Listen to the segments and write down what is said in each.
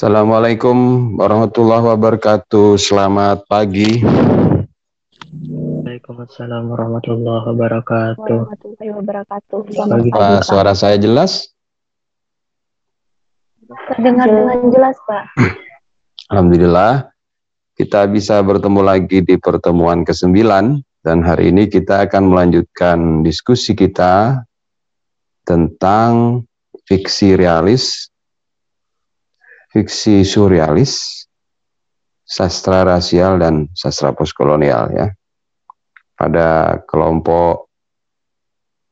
Assalamualaikum warahmatullahi wabarakatuh. Selamat pagi. Waalaikumsalam warahmatullahi wabarakatuh. warahmatullahi wabarakatuh. Selamat Pagi, Pak. suara saya jelas? Terdengar dengan jelas, Pak. Alhamdulillah. Kita bisa bertemu lagi di pertemuan ke-9 dan hari ini kita akan melanjutkan diskusi kita tentang fiksi realis, fiksi surrealis, sastra rasial dan sastra postkolonial ya. Pada kelompok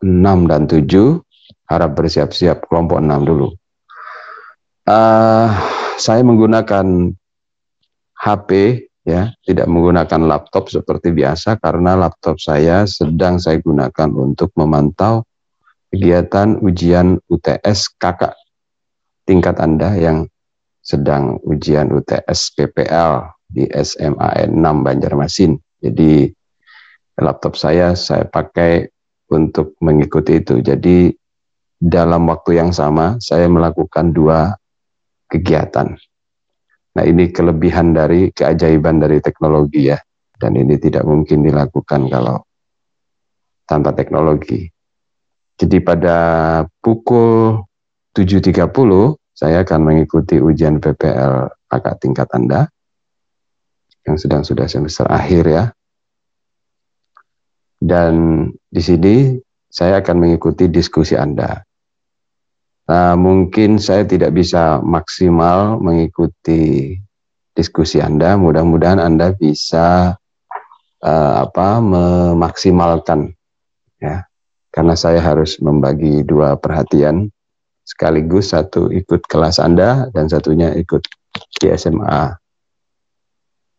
6 dan 7 harap bersiap-siap kelompok 6 dulu. Eh, saya menggunakan HP ya, tidak menggunakan laptop seperti biasa karena laptop saya sedang saya gunakan untuk memantau kegiatan ujian UTS kakak tingkat Anda yang sedang ujian UTS PPL di SMAN 6 Banjarmasin. Jadi laptop saya saya pakai untuk mengikuti itu. Jadi dalam waktu yang sama saya melakukan dua kegiatan. Nah ini kelebihan dari keajaiban dari teknologi ya. Dan ini tidak mungkin dilakukan kalau tanpa teknologi. Jadi pada pukul 7.30 saya akan mengikuti ujian PPL kakak tingkat Anda yang sedang sudah semester akhir ya. Dan di sini saya akan mengikuti diskusi Anda. Nah, mungkin saya tidak bisa maksimal mengikuti diskusi Anda. Mudah-mudahan Anda bisa uh, apa memaksimalkan ya. Karena saya harus membagi dua perhatian sekaligus satu ikut kelas Anda dan satunya ikut di SMA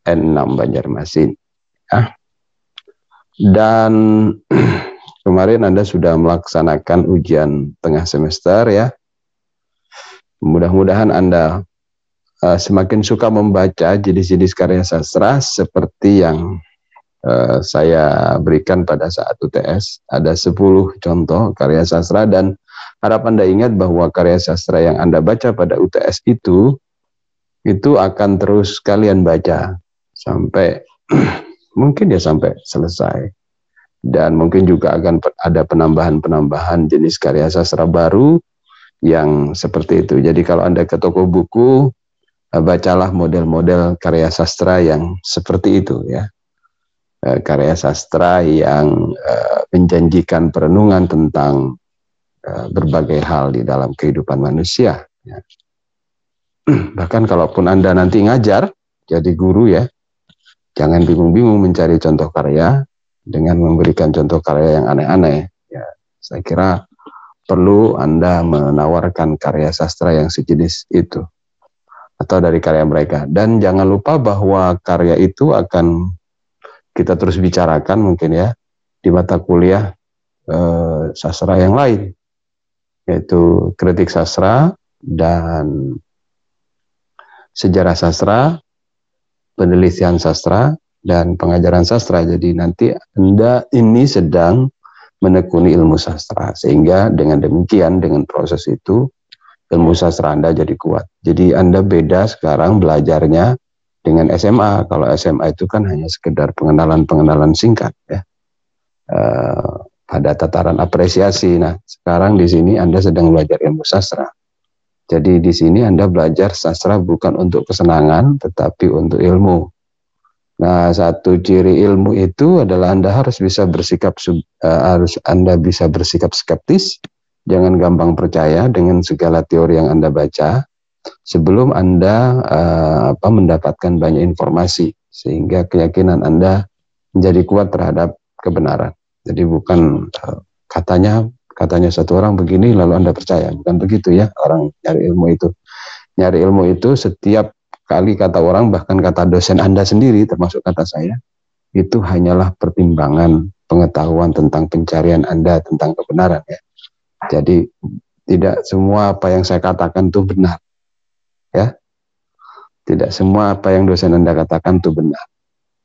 N6 Banjarmasin. Ya. Dan kemarin Anda sudah melaksanakan ujian tengah semester ya. Mudah-mudahan Anda uh, semakin suka membaca jenis-jenis karya sastra seperti yang uh, saya berikan pada saat UTS. Ada 10 contoh karya sastra dan harap Anda ingat bahwa karya sastra yang Anda baca pada UTS itu itu akan terus kalian baca sampai mungkin ya sampai selesai dan mungkin juga akan ada penambahan-penambahan jenis karya sastra baru yang seperti itu. Jadi kalau Anda ke toko buku, bacalah model-model karya sastra yang seperti itu ya. Karya sastra yang menjanjikan perenungan tentang berbagai hal di dalam kehidupan manusia. Ya. Bahkan kalaupun Anda nanti ngajar, jadi guru ya, jangan bingung-bingung mencari contoh karya dengan memberikan contoh karya yang aneh-aneh. Ya, saya kira perlu Anda menawarkan karya sastra yang sejenis itu atau dari karya mereka. Dan jangan lupa bahwa karya itu akan kita terus bicarakan mungkin ya di mata kuliah eh, sastra yang lain, yaitu kritik sastra dan sejarah sastra, penelitian sastra, dan pengajaran sastra. Jadi nanti Anda ini sedang menekuni ilmu sastra sehingga dengan demikian dengan proses itu ilmu sastra Anda jadi kuat. Jadi Anda beda sekarang belajarnya dengan SMA. Kalau SMA itu kan hanya sekedar pengenalan-pengenalan singkat ya. Uh, pada tataran apresiasi. Nah, sekarang di sini Anda sedang belajar ilmu sastra. Jadi di sini Anda belajar sastra bukan untuk kesenangan tetapi untuk ilmu. Nah, satu ciri ilmu itu adalah Anda harus bisa bersikap uh, harus Anda bisa bersikap skeptis, jangan gampang percaya dengan segala teori yang Anda baca sebelum Anda uh, apa mendapatkan banyak informasi sehingga keyakinan Anda menjadi kuat terhadap kebenaran. Jadi bukan uh, katanya katanya satu orang begini lalu Anda percaya, bukan begitu ya orang nyari ilmu itu. Nyari ilmu itu setiap kali kata orang bahkan kata dosen Anda sendiri termasuk kata saya itu hanyalah pertimbangan pengetahuan tentang pencarian Anda tentang kebenaran ya. Jadi tidak semua apa yang saya katakan itu benar. Ya. Tidak semua apa yang dosen Anda katakan itu benar.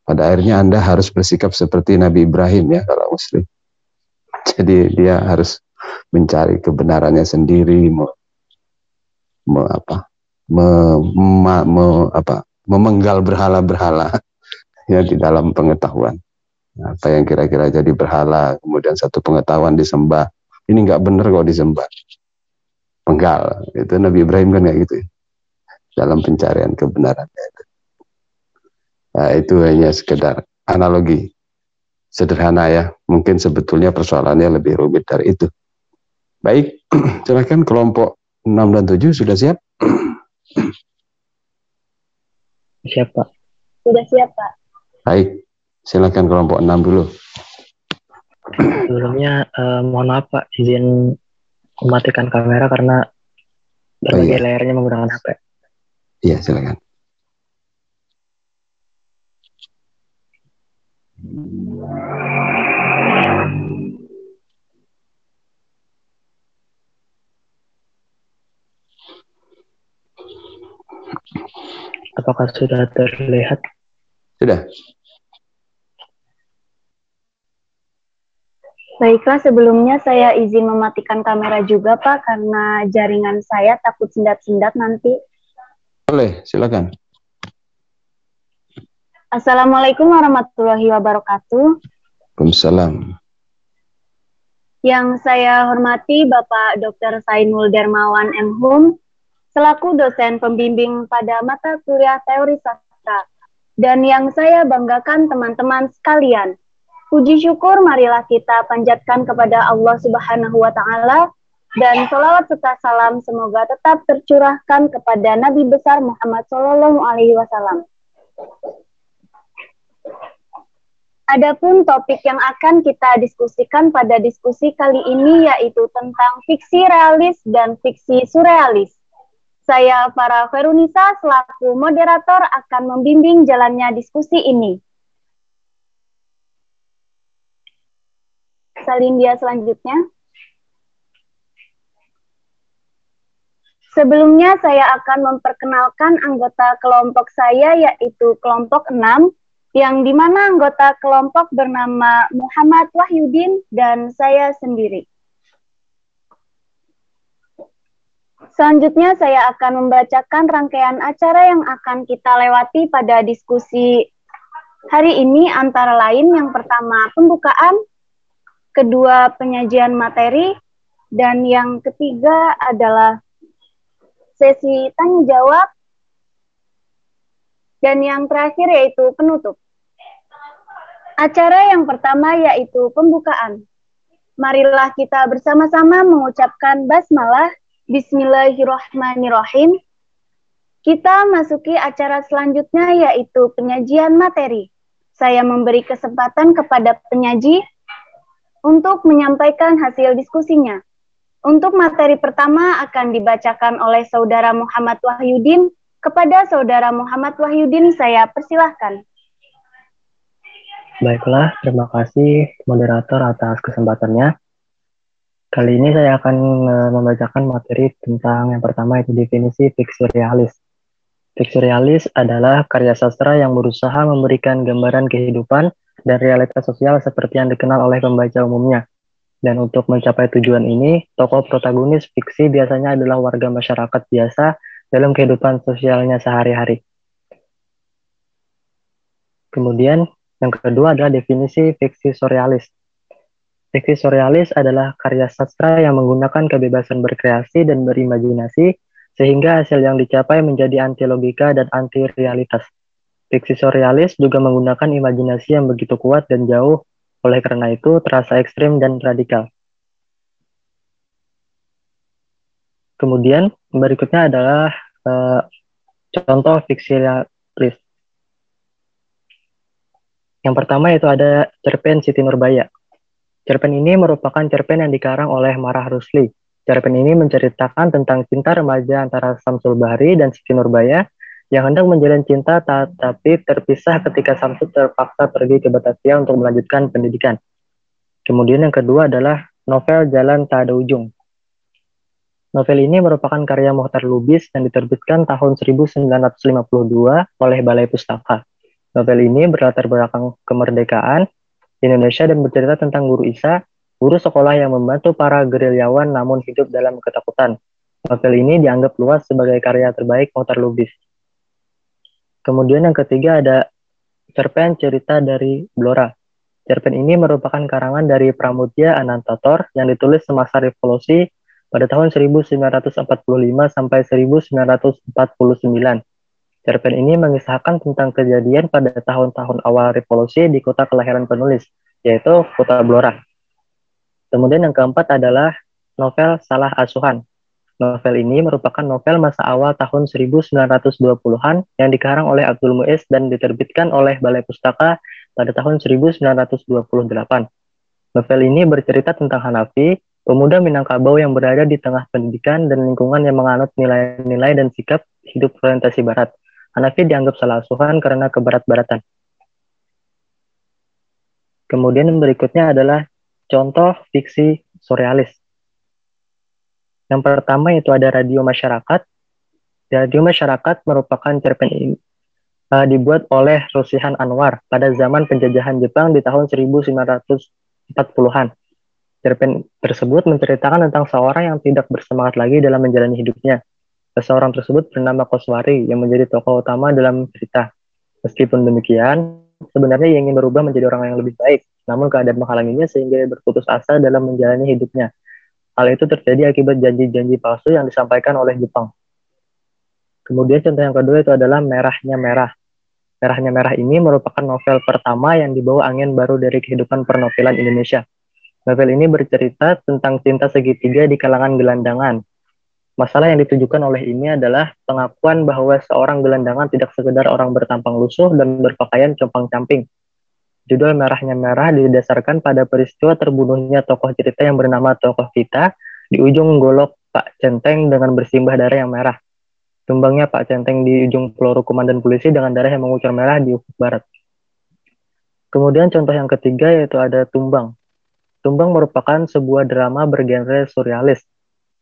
Pada akhirnya Anda harus bersikap seperti Nabi Ibrahim ya kalau muslim. Jadi dia harus mencari kebenarannya sendiri mau, mau apa me, me, me, apa, memenggal berhala-berhala ya di dalam pengetahuan. Apa yang kira-kira jadi berhala, kemudian satu pengetahuan disembah, ini nggak benar kok disembah. Penggal, itu Nabi Ibrahim kan kayak gitu ya. Dalam pencarian kebenaran itu. Nah, itu hanya sekedar analogi sederhana ya. Mungkin sebetulnya persoalannya lebih rumit dari itu. Baik, silakan kelompok 6 dan 7 sudah siap? Siap, Pak. Sudah siap, Pak. Baik, silakan kelompok 6 dulu. Sebelumnya eh, mohon maaf Pak, izin mematikan kamera karena berbagai iya. layarnya menggunakan HP. Iya, silakan. Apakah sudah terlihat? Sudah. Baiklah, sebelumnya saya izin mematikan kamera juga, Pak, karena jaringan saya takut sendat-sendat nanti. Boleh, silakan. Assalamualaikum warahmatullahi wabarakatuh. Waalaikumsalam. Yang saya hormati Bapak Dr. Sainul Dermawan M. Hum, selaku dosen pembimbing pada mata kuliah teori sastra. Dan yang saya banggakan teman-teman sekalian, puji syukur marilah kita panjatkan kepada Allah Subhanahu wa taala dan sholawat serta salam semoga tetap tercurahkan kepada Nabi besar Muhammad Shallallahu alaihi wasallam. Adapun topik yang akan kita diskusikan pada diskusi kali ini yaitu tentang fiksi realis dan fiksi surrealis. Saya Farah Ferunisa selaku moderator akan membimbing jalannya diskusi ini. Salin dia selanjutnya. Sebelumnya saya akan memperkenalkan anggota kelompok saya yaitu kelompok 6 yang di mana anggota kelompok bernama Muhammad Wahyudin dan saya sendiri. Selanjutnya saya akan membacakan rangkaian acara yang akan kita lewati pada diskusi hari ini antara lain yang pertama pembukaan, kedua penyajian materi, dan yang ketiga adalah sesi tanya jawab, dan yang terakhir yaitu penutup. Acara yang pertama yaitu pembukaan. Marilah kita bersama-sama mengucapkan basmalah Bismillahirrahmanirrahim. Kita masuki acara selanjutnya yaitu penyajian materi. Saya memberi kesempatan kepada penyaji untuk menyampaikan hasil diskusinya. Untuk materi pertama akan dibacakan oleh Saudara Muhammad Wahyudin. Kepada Saudara Muhammad Wahyudin saya persilahkan. Baiklah, terima kasih moderator atas kesempatannya. Kali ini saya akan uh, membacakan materi tentang yang pertama itu definisi fiksi realis adalah karya sastra yang berusaha memberikan gambaran kehidupan dan realitas sosial seperti yang dikenal oleh pembaca umumnya. Dan untuk mencapai tujuan ini, tokoh protagonis fiksi biasanya adalah warga masyarakat biasa dalam kehidupan sosialnya sehari-hari. Kemudian, yang kedua adalah definisi fiksi surrealis. Fiksi surrealis adalah karya sastra yang menggunakan kebebasan berkreasi dan berimajinasi, sehingga hasil yang dicapai menjadi anti logika dan anti realitas. Fiksi surrealis juga menggunakan imajinasi yang begitu kuat dan jauh, oleh karena itu terasa ekstrim dan radikal. Kemudian berikutnya adalah uh, contoh fiksi realis. Yang pertama itu ada cerpen Siti Nurbaya. Cerpen ini merupakan cerpen yang dikarang oleh Marah Rusli. Cerpen ini menceritakan tentang cinta remaja antara Samsul Bahri dan Siti Nurbaya yang hendak menjalin cinta tapi terpisah ketika Samsud terpaksa pergi ke Batavia untuk melanjutkan pendidikan. Kemudian yang kedua adalah novel Jalan Tak Ada Ujung. Novel ini merupakan karya Muhtar Lubis dan diterbitkan tahun 1952 oleh Balai Pustaka. Novel ini berlatar belakang kemerdekaan Indonesia dan bercerita tentang guru Isa, guru sekolah yang membantu para gerilyawan namun hidup dalam ketakutan. Novel ini dianggap luas sebagai karya terbaik Motor Lubis. Kemudian yang ketiga ada cerpen cerita dari Blora. Cerpen ini merupakan karangan dari Pramudya Anantator yang ditulis semasa revolusi pada tahun 1945 sampai 1949. Cerpen ini mengisahkan tentang kejadian pada tahun-tahun awal revolusi di kota kelahiran penulis, yaitu kota Blora. Kemudian yang keempat adalah novel Salah Asuhan Novel ini merupakan novel masa awal tahun 1920-an yang dikarang oleh Abdul Muiz dan diterbitkan oleh Balai Pustaka pada tahun 1928. Novel ini bercerita tentang Hanafi, pemuda Minangkabau yang berada di tengah pendidikan dan lingkungan yang menganut nilai-nilai dan sikap hidup orientasi barat. Hanafi dianggap salah asuhan karena keberat-baratan. Kemudian yang berikutnya adalah contoh fiksi surrealis. Yang pertama itu ada radio masyarakat. Radio masyarakat merupakan cerpen ini uh, dibuat oleh Rusihan Anwar pada zaman penjajahan Jepang di tahun 1940-an. Cerpen tersebut menceritakan tentang seorang yang tidak bersemangat lagi dalam menjalani hidupnya. Seseorang tersebut bernama Koswari yang menjadi tokoh utama dalam cerita. Meskipun demikian, sebenarnya ia ingin berubah menjadi orang yang lebih baik, namun keadaan menghalanginya sehingga ia berputus asa dalam menjalani hidupnya. Hal itu terjadi akibat janji-janji palsu yang disampaikan oleh Jepang. Kemudian contoh yang kedua itu adalah Merahnya Merah. Merahnya Merah ini merupakan novel pertama yang dibawa angin baru dari kehidupan pernovelan Indonesia. Novel ini bercerita tentang cinta segitiga di kalangan gelandangan. Masalah yang ditujukan oleh ini adalah pengakuan bahwa seorang gelandangan tidak sekedar orang bertampang lusuh dan berpakaian compang-camping, Judul Merahnya Merah didasarkan pada peristiwa terbunuhnya tokoh cerita yang bernama Tokoh Kita di ujung golok Pak Centeng dengan bersimbah darah yang merah. Tumbangnya Pak Centeng di ujung peluru komandan polisi dengan darah yang mengucur merah di ufuk barat. Kemudian contoh yang ketiga yaitu ada Tumbang. Tumbang merupakan sebuah drama bergenre surrealis.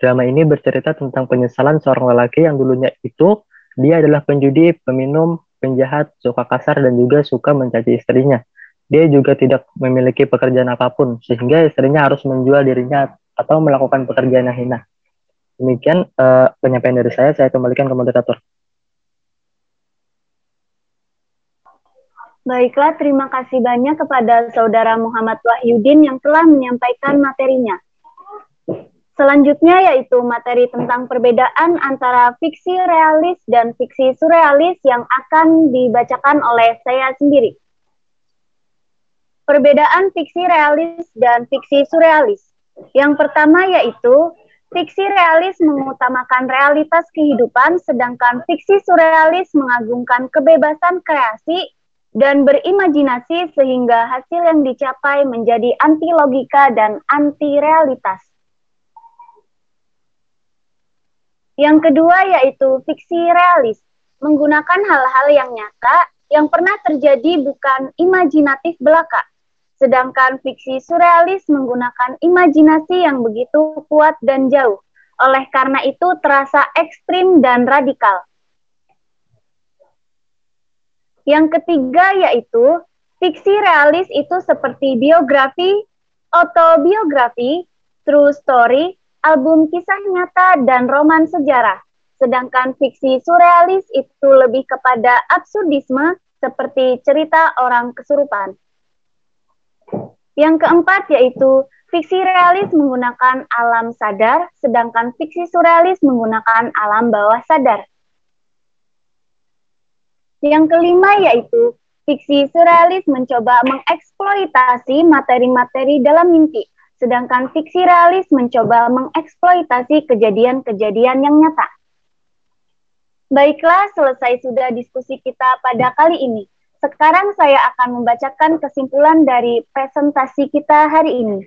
Drama ini bercerita tentang penyesalan seorang lelaki yang dulunya itu dia adalah penjudi, peminum, penjahat, suka kasar, dan juga suka mencaci istrinya dia juga tidak memiliki pekerjaan apa pun sehingga istrinya harus menjual dirinya atau melakukan pekerjaan yang hina. Demikian uh, penyampaian dari saya, saya kembalikan ke moderator. Baiklah, terima kasih banyak kepada Saudara Muhammad Wahyudin yang telah menyampaikan materinya. Selanjutnya yaitu materi tentang perbedaan antara fiksi realis dan fiksi surrealis yang akan dibacakan oleh saya sendiri. Perbedaan fiksi realis dan fiksi surrealis. Yang pertama yaitu fiksi realis mengutamakan realitas kehidupan sedangkan fiksi surrealis mengagungkan kebebasan kreasi dan berimajinasi sehingga hasil yang dicapai menjadi anti logika dan anti realitas. Yang kedua yaitu fiksi realis, menggunakan hal-hal yang nyata yang pernah terjadi bukan imajinatif belaka. Sedangkan fiksi surrealis menggunakan imajinasi yang begitu kuat dan jauh. Oleh karena itu terasa ekstrim dan radikal. Yang ketiga yaitu fiksi realis itu seperti biografi, autobiografi, true story, album kisah nyata, dan roman sejarah. Sedangkan fiksi surrealis itu lebih kepada absurdisme seperti cerita orang kesurupan. Yang keempat yaitu fiksi realis menggunakan alam sadar, sedangkan fiksi surrealis menggunakan alam bawah sadar. Yang kelima yaitu fiksi surrealis mencoba mengeksploitasi materi-materi dalam mimpi, sedangkan fiksi realis mencoba mengeksploitasi kejadian-kejadian yang nyata. Baiklah, selesai sudah diskusi kita pada kali ini. Sekarang saya akan membacakan kesimpulan dari presentasi kita hari ini.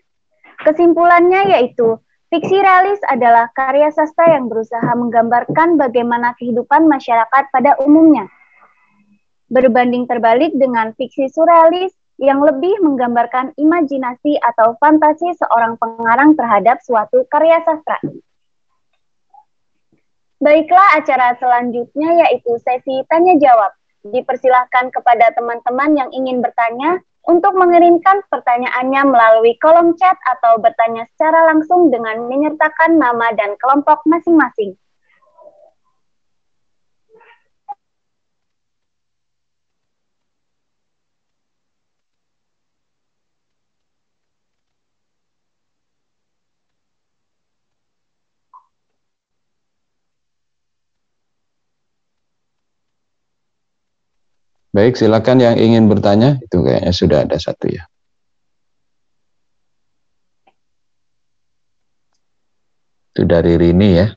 Kesimpulannya yaitu, fiksi realis adalah karya sastra yang berusaha menggambarkan bagaimana kehidupan masyarakat pada umumnya. Berbanding terbalik dengan fiksi surrealis yang lebih menggambarkan imajinasi atau fantasi seorang pengarang terhadap suatu karya sastra. Baiklah, acara selanjutnya yaitu sesi tanya jawab dipersilahkan kepada teman-teman yang ingin bertanya untuk mengirimkan pertanyaannya melalui kolom chat atau bertanya secara langsung dengan menyertakan nama dan kelompok masing-masing. Baik, silakan yang ingin bertanya. Itu kayaknya sudah ada satu ya. Itu dari Rini ya.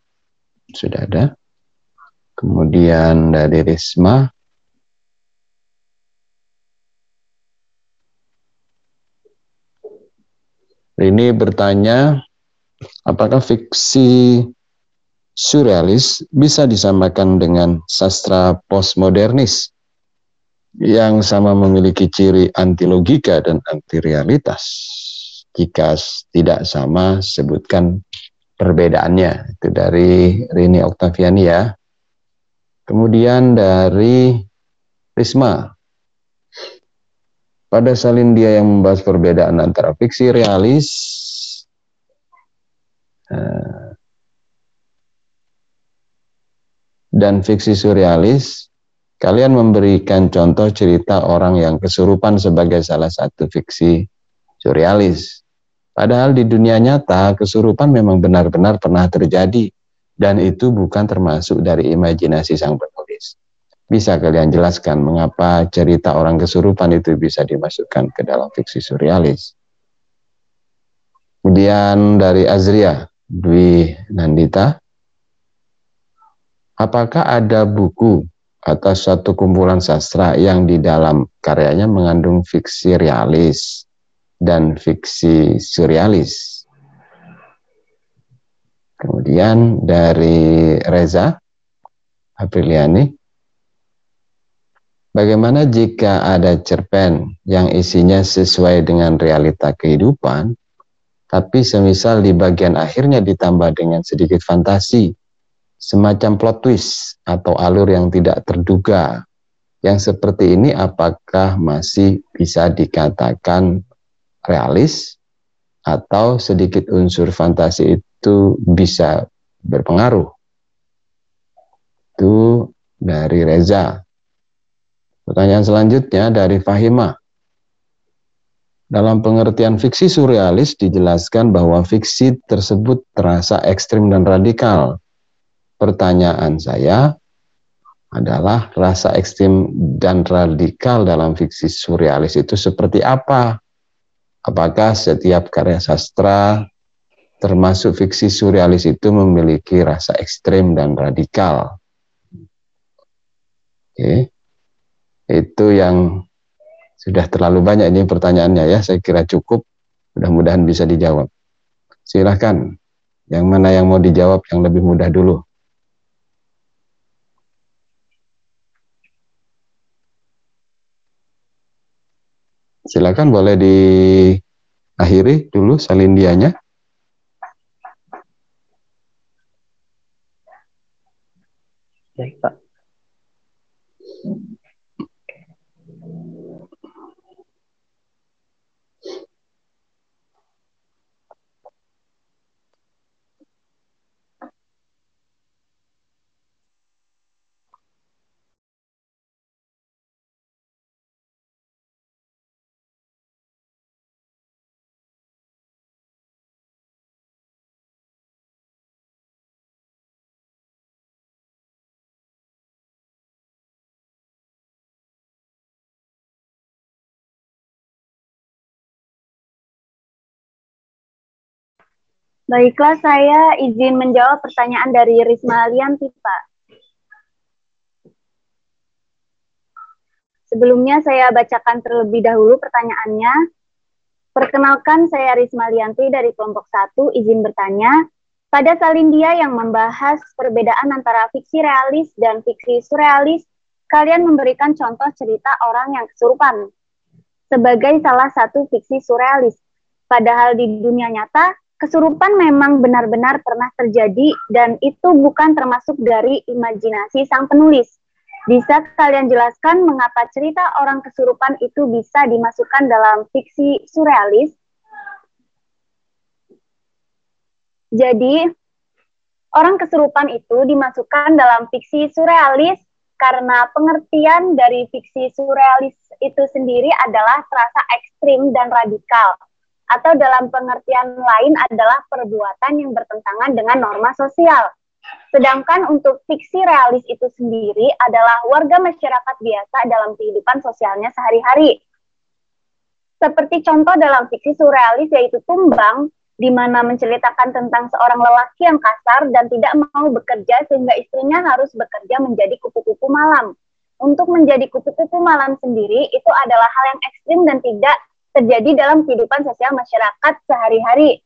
Sudah ada. Kemudian dari Risma. Rini bertanya, apakah fiksi surrealis bisa disamakan dengan sastra postmodernis? Yang sama memiliki ciri anti logika dan anti realitas. Jika tidak sama, sebutkan perbedaannya. Itu dari Rini Oktaviani ya. Kemudian dari Risma. Pada salin dia yang membahas perbedaan antara fiksi realis eh, dan fiksi surrealis Kalian memberikan contoh cerita orang yang kesurupan sebagai salah satu fiksi surrealis. Padahal di dunia nyata kesurupan memang benar-benar pernah terjadi dan itu bukan termasuk dari imajinasi sang penulis. Bisa kalian jelaskan mengapa cerita orang kesurupan itu bisa dimasukkan ke dalam fiksi surrealis? Kemudian dari Azria Dwi Nandita, apakah ada buku atas satu kumpulan sastra yang di dalam karyanya mengandung fiksi realis dan fiksi surrealis. Kemudian dari Reza Apriliani, bagaimana jika ada cerpen yang isinya sesuai dengan realita kehidupan, tapi semisal di bagian akhirnya ditambah dengan sedikit fantasi semacam plot twist atau alur yang tidak terduga. Yang seperti ini apakah masih bisa dikatakan realis atau sedikit unsur fantasi itu bisa berpengaruh? Itu dari Reza. Pertanyaan selanjutnya dari Fahima. Dalam pengertian fiksi surrealis dijelaskan bahwa fiksi tersebut terasa ekstrim dan radikal pertanyaan saya adalah rasa ekstrim dan radikal dalam fiksi surrealis itu seperti apa? Apakah setiap karya sastra termasuk fiksi surrealis itu memiliki rasa ekstrim dan radikal? Oke. Itu yang sudah terlalu banyak ini pertanyaannya ya, saya kira cukup. Mudah-mudahan bisa dijawab. Silahkan, yang mana yang mau dijawab yang lebih mudah dulu. Silakan boleh diakhiri dulu salindianya. Baik, Pak. Baiklah, saya izin menjawab pertanyaan dari Risma Lianti, Pak. Sebelumnya saya bacakan terlebih dahulu pertanyaannya. Perkenalkan, saya Risma Lianti dari kelompok 1, izin bertanya. Pada Salindia yang membahas perbedaan antara fiksi realis dan fiksi surrealis, kalian memberikan contoh cerita orang yang kesurupan sebagai salah satu fiksi surrealis. Padahal di dunia nyata, kesurupan memang benar-benar pernah terjadi dan itu bukan termasuk dari imajinasi sang penulis. Bisa kalian jelaskan mengapa cerita orang kesurupan itu bisa dimasukkan dalam fiksi surrealis? Jadi, orang kesurupan itu dimasukkan dalam fiksi surrealis karena pengertian dari fiksi surrealis itu sendiri adalah terasa ekstrim dan radikal, atau dalam pengertian lain adalah perbuatan yang bertentangan dengan norma sosial. Sedangkan untuk fiksi realis itu sendiri adalah warga masyarakat biasa dalam kehidupan sosialnya sehari-hari. Seperti contoh dalam fiksi surrealis yaitu Tumbang, di mana menceritakan tentang seorang lelaki yang kasar dan tidak mau bekerja sehingga istrinya harus bekerja menjadi kupu-kupu malam. Untuk menjadi kupu-kupu malam sendiri itu adalah hal yang ekstrim dan tidak terjadi dalam kehidupan sosial masyarakat sehari-hari.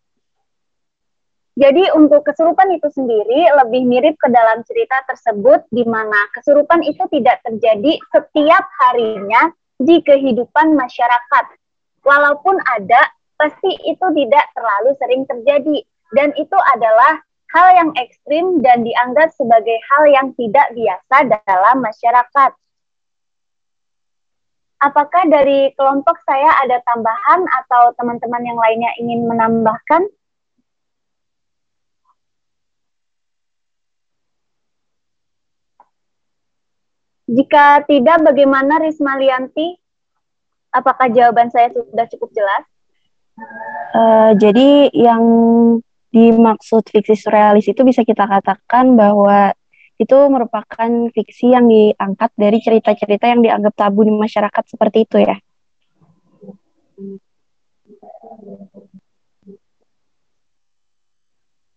Jadi untuk kesurupan itu sendiri lebih mirip ke dalam cerita tersebut di mana kesurupan itu tidak terjadi setiap harinya di kehidupan masyarakat. Walaupun ada, pasti itu tidak terlalu sering terjadi dan itu adalah hal yang ekstrim dan dianggap sebagai hal yang tidak biasa dalam masyarakat. Apakah dari kelompok saya ada tambahan atau teman-teman yang lainnya ingin menambahkan? Jika tidak, bagaimana Risma Lianti? Apakah jawaban saya sudah cukup jelas? Uh, jadi yang dimaksud fiksi surrealis itu bisa kita katakan bahwa itu merupakan fiksi yang diangkat dari cerita-cerita yang dianggap tabu di masyarakat seperti itu ya.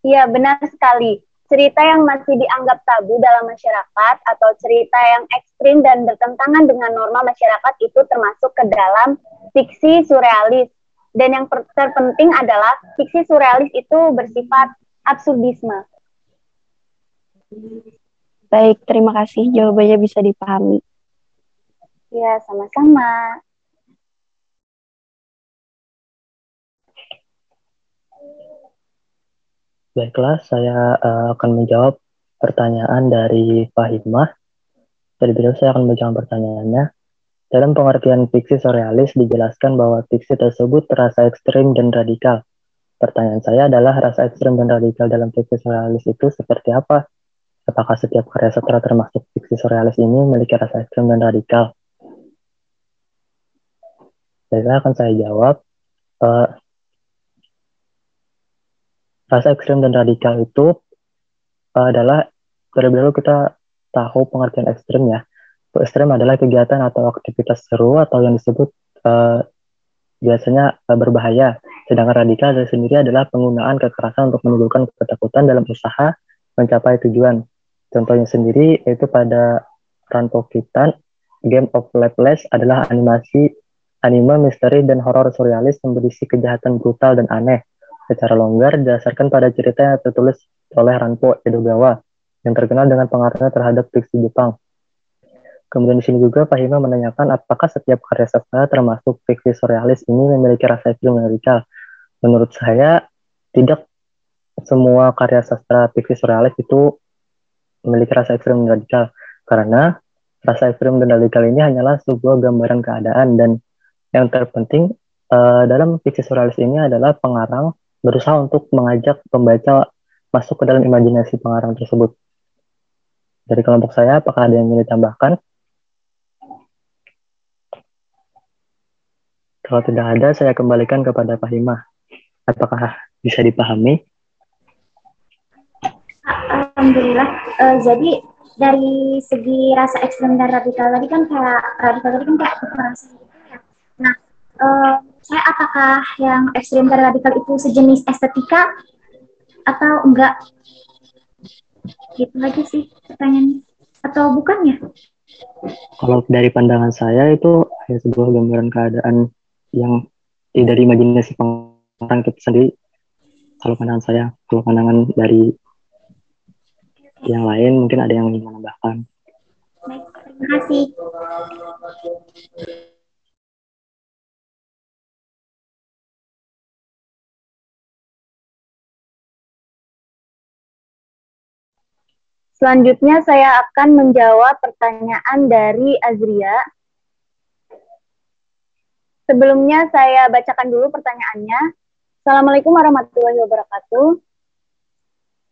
Iya, benar sekali cerita yang masih dianggap tabu dalam masyarakat atau cerita yang ekstrim dan bertentangan dengan norma masyarakat itu termasuk ke dalam fiksi surrealis. Dan yang terpenting adalah fiksi surrealis itu bersifat absurdisme. Baik, terima kasih. Jawabannya bisa dipahami. Ya, sama-sama. Baiklah, saya uh, akan menjawab pertanyaan dari Fahimah. Jadi beliau saya akan menjawab pertanyaannya. Dalam pengertian fiksi surrealis dijelaskan bahwa fiksi tersebut terasa ekstrim dan radikal. Pertanyaan saya adalah rasa ekstrim dan radikal dalam fiksi surrealis itu seperti apa? Apakah setiap karya sastra termasuk fiksi surrealis ini memiliki rasa ekstrim dan radikal? Jadi akan saya jawab. Uh, rasa ekstrem dan radikal itu uh, adalah terlebih dahulu kita tahu pengertian ekstrem ya. Ekstrem adalah kegiatan atau aktivitas seru atau yang disebut uh, biasanya uh, berbahaya. Sedangkan radikal sendiri adalah penggunaan kekerasan untuk menimbulkan ketakutan dalam usaha mencapai tujuan. Contohnya sendiri yaitu pada Ranpokitan, Game of Lifeless adalah animasi anime misteri dan horor surrealis yang berisi kejahatan brutal dan aneh secara longgar didasarkan pada cerita yang tertulis oleh Ranpo Edogawa yang terkenal dengan pengaruhnya terhadap fiksi Jepang. Kemudian di sini juga Fahima menanyakan apakah setiap karya sastra termasuk fiksi surrealis ini memiliki rasa ekstrim radikal. Menurut saya tidak semua karya sastra fiksi surrealis itu memiliki rasa ekstrim dan radikal karena rasa ekstrim dan radikal ini hanyalah sebuah gambaran keadaan dan yang terpenting uh, dalam fiksi surrealis ini adalah pengarang berusaha untuk mengajak pembaca masuk ke dalam imajinasi pengarang tersebut. Dari kelompok saya, apakah ada yang ingin ditambahkan? Kalau tidak ada, saya kembalikan kepada Pak Himah. Apakah bisa dipahami? Alhamdulillah. Uh, jadi dari segi rasa ekstrem dan radikal tadi kan kayak radikal tadi kan kayak kekerasan gitu ya. Nah, uh, saya apakah yang ekstrim dan radikal itu sejenis estetika atau enggak? Gitu aja sih pertanyaannya. Atau bukannya? Kalau dari pandangan saya itu hanya sebuah gambaran keadaan yang ya, dari imajinasi pengarang itu sendiri. Kalau pandangan saya, kalau pandangan dari yang lain mungkin ada yang ingin menambahkan. Terima kasih. Selanjutnya saya akan menjawab pertanyaan dari Azria. Sebelumnya saya bacakan dulu pertanyaannya. Assalamualaikum warahmatullahi wabarakatuh.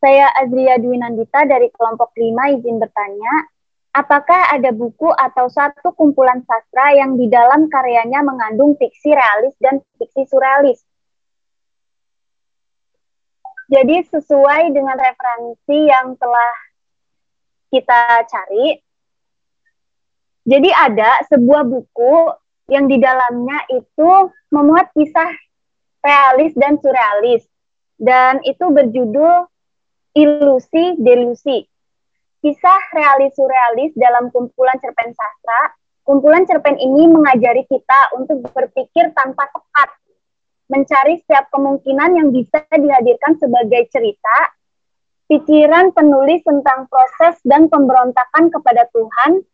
Saya Azria Dwi Nandita dari kelompok 5 izin bertanya, apakah ada buku atau satu kumpulan sastra yang di dalam karyanya mengandung fiksi realis dan fiksi surrealis? Jadi sesuai dengan referensi yang telah kita cari, jadi ada sebuah buku yang di dalamnya itu memuat kisah realis dan surrealis. Dan itu berjudul ilusi delusi. Kisah realis surrealis dalam kumpulan cerpen sastra. Kumpulan cerpen ini mengajari kita untuk berpikir tanpa tepat, mencari setiap kemungkinan yang bisa dihadirkan sebagai cerita, pikiran penulis tentang proses dan pemberontakan kepada Tuhan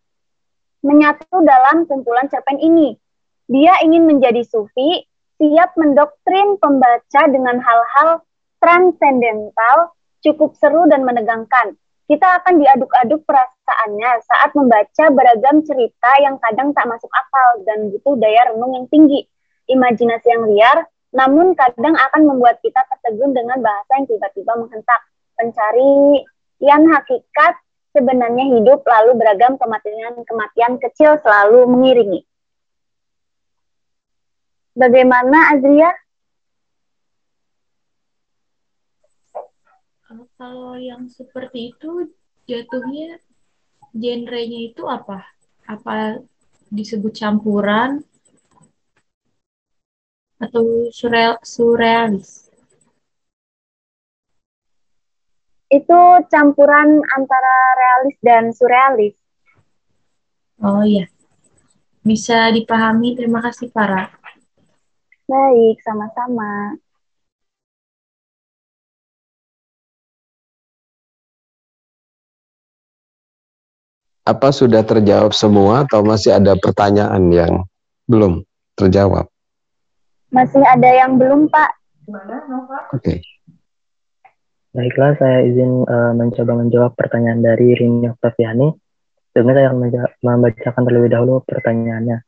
menyatu dalam kumpulan cerpen ini. Dia ingin menjadi sufi, siap mendoktrin pembaca dengan hal-hal transendental cukup seru dan menegangkan. Kita akan diaduk-aduk perasaannya saat membaca beragam cerita yang kadang tak masuk akal dan butuh daya renung yang tinggi, imajinasi yang liar, namun kadang akan membuat kita tertegun dengan bahasa yang tiba-tiba menghentak. Pencarian hakikat sebenarnya hidup lalu beragam kematian-kematian kecil selalu mengiringi. Bagaimana Azria? Kalau yang seperti itu jatuhnya genrenya itu apa? Apa disebut campuran atau surreal, surrealis? Itu campuran antara realis dan surrealis. Oh iya, bisa dipahami. Terima kasih, para. Baik, sama-sama. Apa sudah terjawab semua atau masih ada pertanyaan yang belum terjawab? Masih ada yang belum, Pak. Oke. Okay. Baiklah, saya izin uh, mencoba menjawab pertanyaan dari Rini Oktaviani. Sebelumnya saya akan membacakan terlebih dahulu pertanyaannya.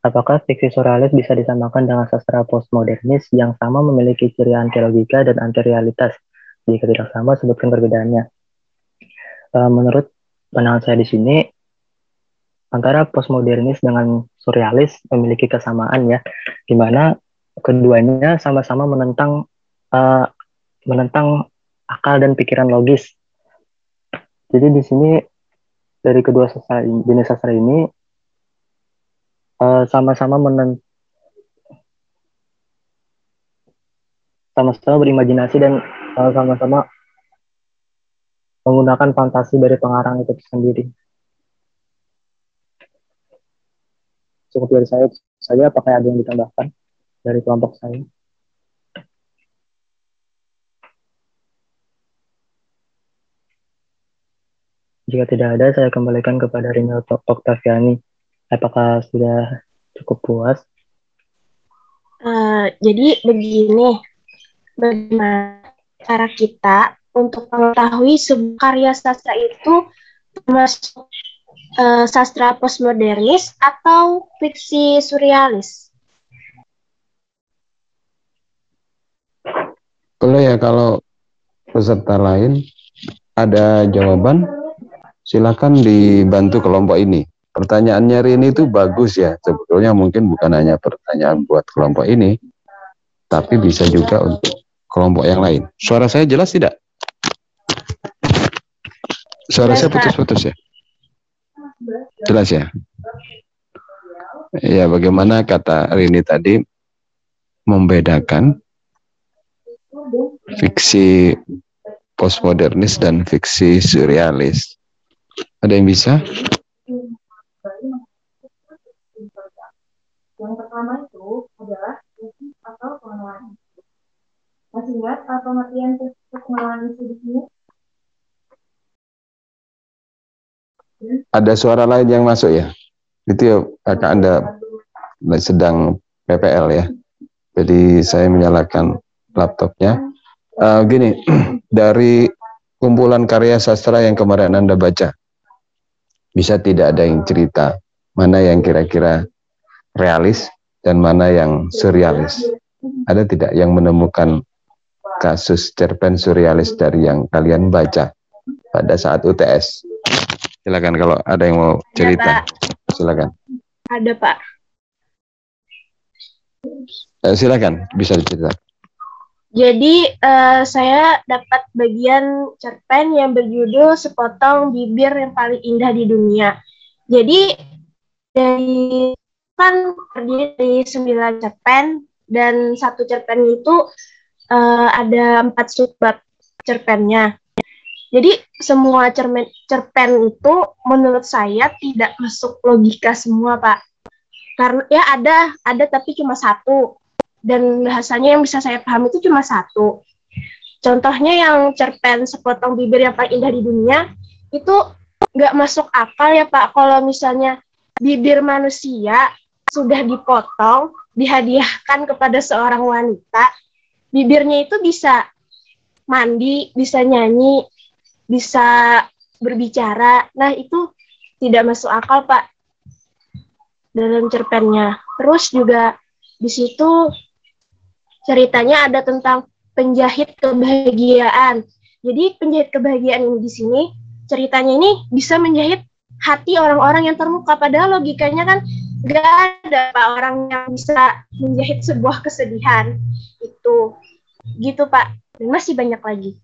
Apakah fiksi surrealis bisa disamakan dengan sastra postmodernis yang sama memiliki ciri anti logika dan anti realitas? Jika tidak sama, sebutkan perbedaannya. Uh, menurut pandangan saya di sini antara postmodernis dengan surrealis memiliki kesamaan ya, di mana keduanya sama-sama menentang uh, menentang akal dan pikiran logis. Jadi di sini dari kedua sastra ini, jenis sastra ini uh, sama-sama menent sama-sama berimajinasi dan sama sama-sama menggunakan fantasi dari pengarang itu sendiri. Cukup dari saya saja, apakah ada yang ditambahkan dari kelompok saya? Jika tidak ada, saya kembalikan kepada Rini Oktaviani. Apakah sudah cukup puas? Uh, jadi begini, bagaimana cara kita untuk mengetahui sebuah karya sastra itu termasuk uh, sastra postmodernis atau fiksi surrealis? Boleh ya kalau peserta lain ada jawaban, silakan dibantu kelompok ini. Pertanyaannya Rini itu bagus ya, sebetulnya mungkin bukan hanya pertanyaan buat kelompok ini, tapi bisa juga untuk kelompok yang lain. Suara saya jelas tidak? Suara saya putus-putus ya? Jelas ya? Ya, bagaimana kata Rini tadi membedakan fiksi postmodernis dan fiksi surrealis. Ada yang bisa? Yang pertama itu adalah fiksi atau pengenalan. Masih ingat pengertian pengenalan di sini? Ada suara lain yang masuk ya? Itu ya kakak Anda sedang PPL ya. Jadi saya menyalakan laptopnya. Uh, gini, dari kumpulan karya sastra yang kemarin Anda baca? Bisa tidak ada yang cerita mana yang kira-kira realis dan mana yang surrealis? Ada tidak yang menemukan kasus cerpen surrealis dari yang kalian baca pada saat UTS? Silakan kalau ada yang mau cerita. Silakan. Ada Pak. Eh, silakan, bisa diceritakan. Jadi uh, saya dapat bagian cerpen yang berjudul Sepotong Bibir yang Paling Indah di Dunia. Jadi dari kan terdiri dari sembilan cerpen dan satu cerpen itu uh, ada empat subbab cerpennya. Jadi semua cerpen cerpen itu menurut saya tidak masuk logika semua pak. Karena ya ada ada tapi cuma satu dan bahasanya yang bisa saya pahami itu cuma satu. Contohnya yang cerpen sepotong bibir yang paling indah di dunia itu nggak masuk akal ya Pak kalau misalnya bibir manusia sudah dipotong dihadiahkan kepada seorang wanita bibirnya itu bisa mandi bisa nyanyi bisa berbicara. Nah itu tidak masuk akal Pak dalam cerpennya. Terus juga di situ ceritanya ada tentang penjahit kebahagiaan. Jadi penjahit kebahagiaan ini di sini ceritanya ini bisa menjahit hati orang-orang yang terluka. Padahal logikanya kan gak ada pak orang yang bisa menjahit sebuah kesedihan itu. Gitu pak. Dan masih banyak lagi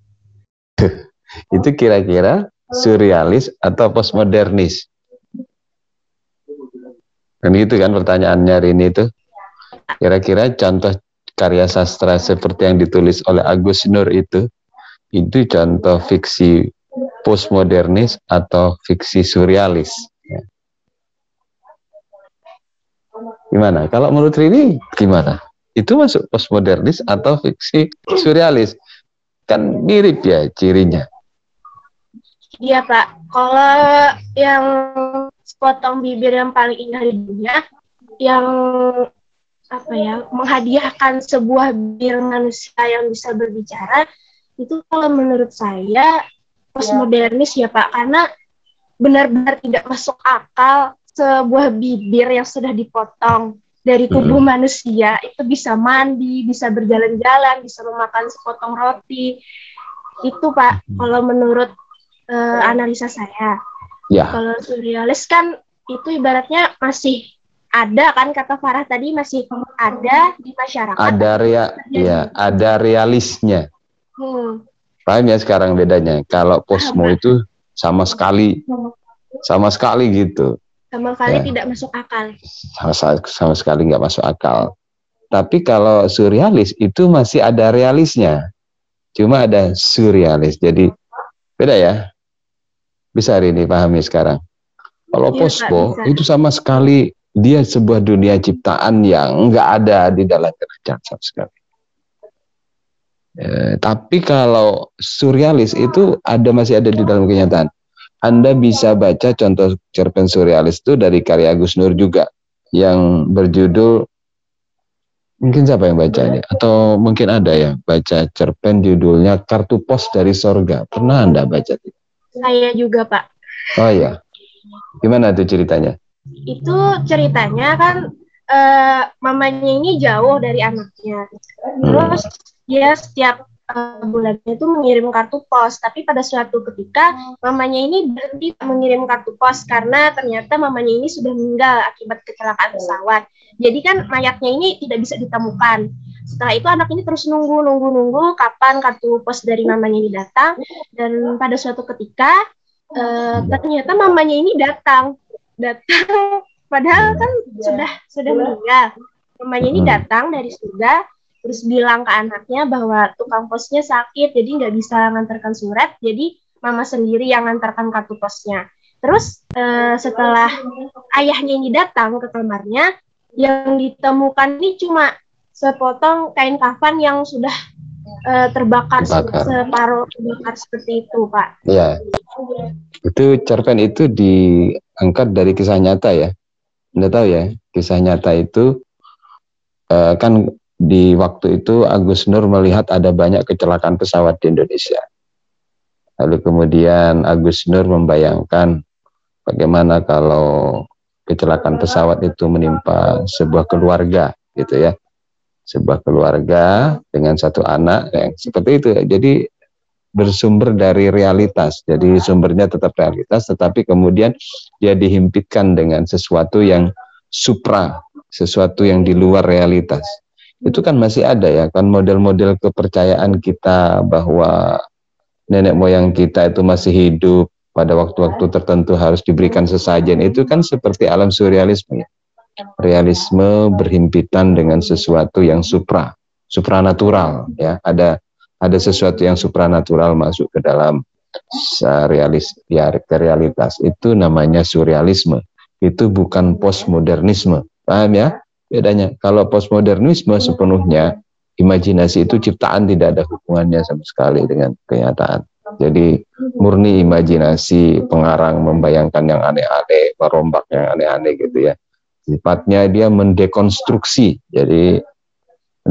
itu kira-kira surrealis atau postmodernis kan gitu kan pertanyaannya hari ini itu kira-kira contoh karya sastra seperti yang ditulis oleh Agus Nur itu itu contoh fiksi postmodernis atau fiksi surrealis. Gimana? Kalau menurut Rini gimana? Itu masuk postmodernis atau fiksi surrealis? Kan mirip ya cirinya. Iya Pak, kalau yang sepotong bibir yang paling indah di dunia, yang apa ya menghadiahkan sebuah bir manusia yang bisa berbicara itu kalau menurut saya postmodernis ya Pak karena benar-benar tidak masuk akal sebuah bibir yang sudah dipotong dari tubuh hmm. manusia itu bisa mandi, bisa berjalan-jalan, bisa memakan sepotong roti. Itu Pak, hmm. kalau menurut uh, analisa saya. Ya. Kalau surrealis kan itu ibaratnya masih ada kan kata Farah tadi masih ada di masyarakat. Ada rea, ya, ada realisnya. Hmm. Paham ya sekarang bedanya. Kalau posmo itu sama sekali, sama sekali gitu. Sama sekali ya. tidak masuk akal. Sama, sama sekali nggak masuk akal. Tapi kalau surrealis itu masih ada realisnya. Cuma ada surrealis. Jadi beda ya. Bisa hari ini pahami sekarang. Kalau ya, posko itu sama sekali dia sebuah dunia ciptaan yang enggak ada di dalam kerajaan sama sekali. Eh, tapi kalau surrealis itu ada masih ada di dalam kenyataan. Anda bisa baca contoh cerpen surrealis itu dari karya Agus Nur juga yang berjudul mungkin siapa yang baca ini atau mungkin ada yang baca cerpen judulnya Kartu Pos dari Sorga. Pernah Anda baca itu? Saya juga, Pak. Oh ya. Gimana tuh ceritanya? itu ceritanya kan uh, mamanya ini jauh dari anaknya. Terus dia setiap uh, bulannya itu mengirim kartu pos, tapi pada suatu ketika mamanya ini berhenti mengirim kartu pos karena ternyata mamanya ini sudah meninggal akibat kecelakaan pesawat. Jadi kan mayatnya ini tidak bisa ditemukan. Setelah itu anak ini terus nunggu nunggu nunggu kapan kartu pos dari mamanya ini datang. Dan pada suatu ketika uh, ternyata mamanya ini datang. Datang. Padahal kan sudah sudah meninggal. Mamanya ini hmm. datang dari surga terus bilang ke anaknya bahwa tukang posnya sakit jadi nggak bisa mengantarkan surat. Jadi mama sendiri yang mengantarkan kartu posnya. Terus uh, setelah ayahnya ini datang ke kamarnya yang ditemukan ini cuma sepotong kain kafan yang sudah uh, terbakar, terbakar. separuh terbakar seperti itu pak iya itu cerpen itu diangkat dari kisah nyata ya. Anda tahu ya, kisah nyata itu uh, kan di waktu itu Agus Nur melihat ada banyak kecelakaan pesawat di Indonesia. Lalu kemudian Agus Nur membayangkan bagaimana kalau kecelakaan pesawat itu menimpa sebuah keluarga gitu ya. Sebuah keluarga dengan satu anak yang seperti itu. Jadi bersumber dari realitas. Jadi sumbernya tetap realitas tetapi kemudian dia dihimpitkan dengan sesuatu yang supra, sesuatu yang di luar realitas. Itu kan masih ada ya kan model-model kepercayaan kita bahwa nenek moyang kita itu masih hidup pada waktu-waktu tertentu harus diberikan sesajen itu kan seperti alam surrealisme ya. Realisme berhimpitan dengan sesuatu yang supra, supranatural ya. Ada ada sesuatu yang supranatural masuk ke dalam realis ya realitas. Itu namanya surrealisme. Itu bukan postmodernisme. Paham ya? Bedanya kalau postmodernisme sepenuhnya imajinasi itu ciptaan tidak ada hubungannya sama sekali dengan kenyataan. Jadi murni imajinasi pengarang membayangkan yang aneh-aneh merombak yang aneh-aneh gitu ya sifatnya dia mendekonstruksi. Jadi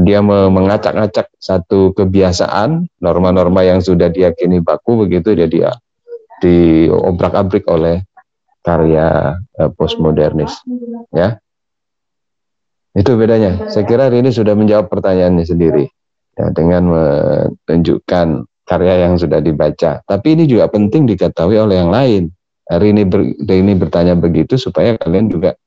dia mengacak-acak satu kebiasaan norma-norma yang sudah diyakini baku begitu jadi ya diobrak-abrik oleh karya uh, postmodernis. Ya? Itu bedanya. Saya kira hari ini sudah menjawab pertanyaannya sendiri. Ya, dengan menunjukkan karya yang sudah dibaca. Tapi ini juga penting diketahui oleh yang lain. Hari ini ber, ini bertanya begitu supaya kalian juga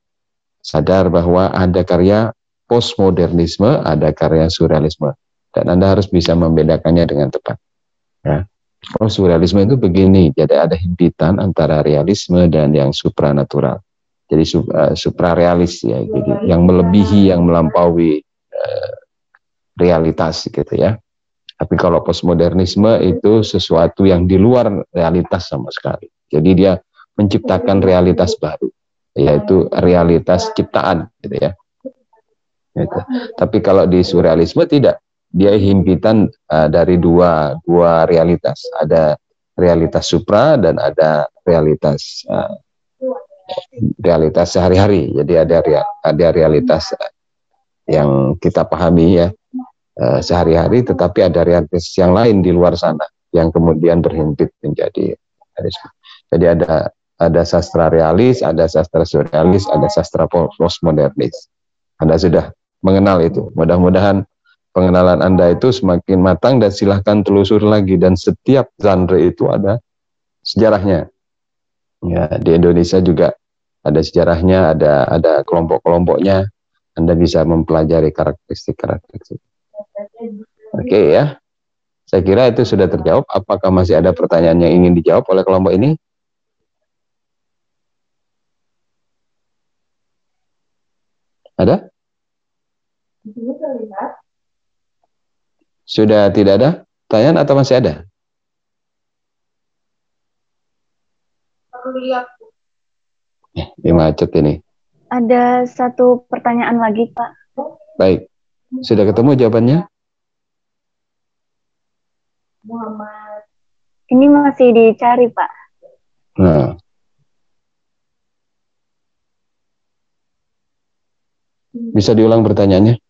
sadar bahwa ada karya postmodernisme, ada karya surrealisme. Dan Anda harus bisa membedakannya dengan tepat. Ya. Oh, surrealisme itu begini, jadi ada himpitan antara realisme dan yang supranatural. Jadi uh, suprarealis ya, jadi yang melebihi, yang melampaui uh, realitas gitu ya. Tapi kalau postmodernisme itu sesuatu yang di luar realitas sama sekali. Jadi dia menciptakan realitas baru, yaitu realitas ciptaan gitu ya. Gitu. Tapi kalau di surrealisme tidak, dia himpitan uh, dari dua dua realitas. Ada realitas supra dan ada realitas uh, realitas sehari-hari. Jadi ada ada realitas yang kita pahami ya uh, sehari-hari, tetapi ada realitas yang lain di luar sana yang kemudian berhimpit menjadi. Jadi ada ada sastra realis, ada sastra surrealis, ada sastra postmodernis. Anda sudah mengenal itu. Mudah-mudahan pengenalan Anda itu semakin matang dan silahkan telusur lagi dan setiap genre itu ada sejarahnya. Ya, di Indonesia juga ada sejarahnya, ada ada kelompok-kelompoknya. Anda bisa mempelajari karakteristik-karakteristik. Oke okay, ya. Saya kira itu sudah terjawab. Apakah masih ada pertanyaan yang ingin dijawab oleh kelompok ini? Ada? Sudah tidak ada pertanyaan atau masih ada? Ya, ini macet ini. Ada satu pertanyaan lagi, Pak. Baik. Sudah ketemu jawabannya? Muhammad. Ini masih dicari, Pak. Nah. Bisa diulang pertanyaannya?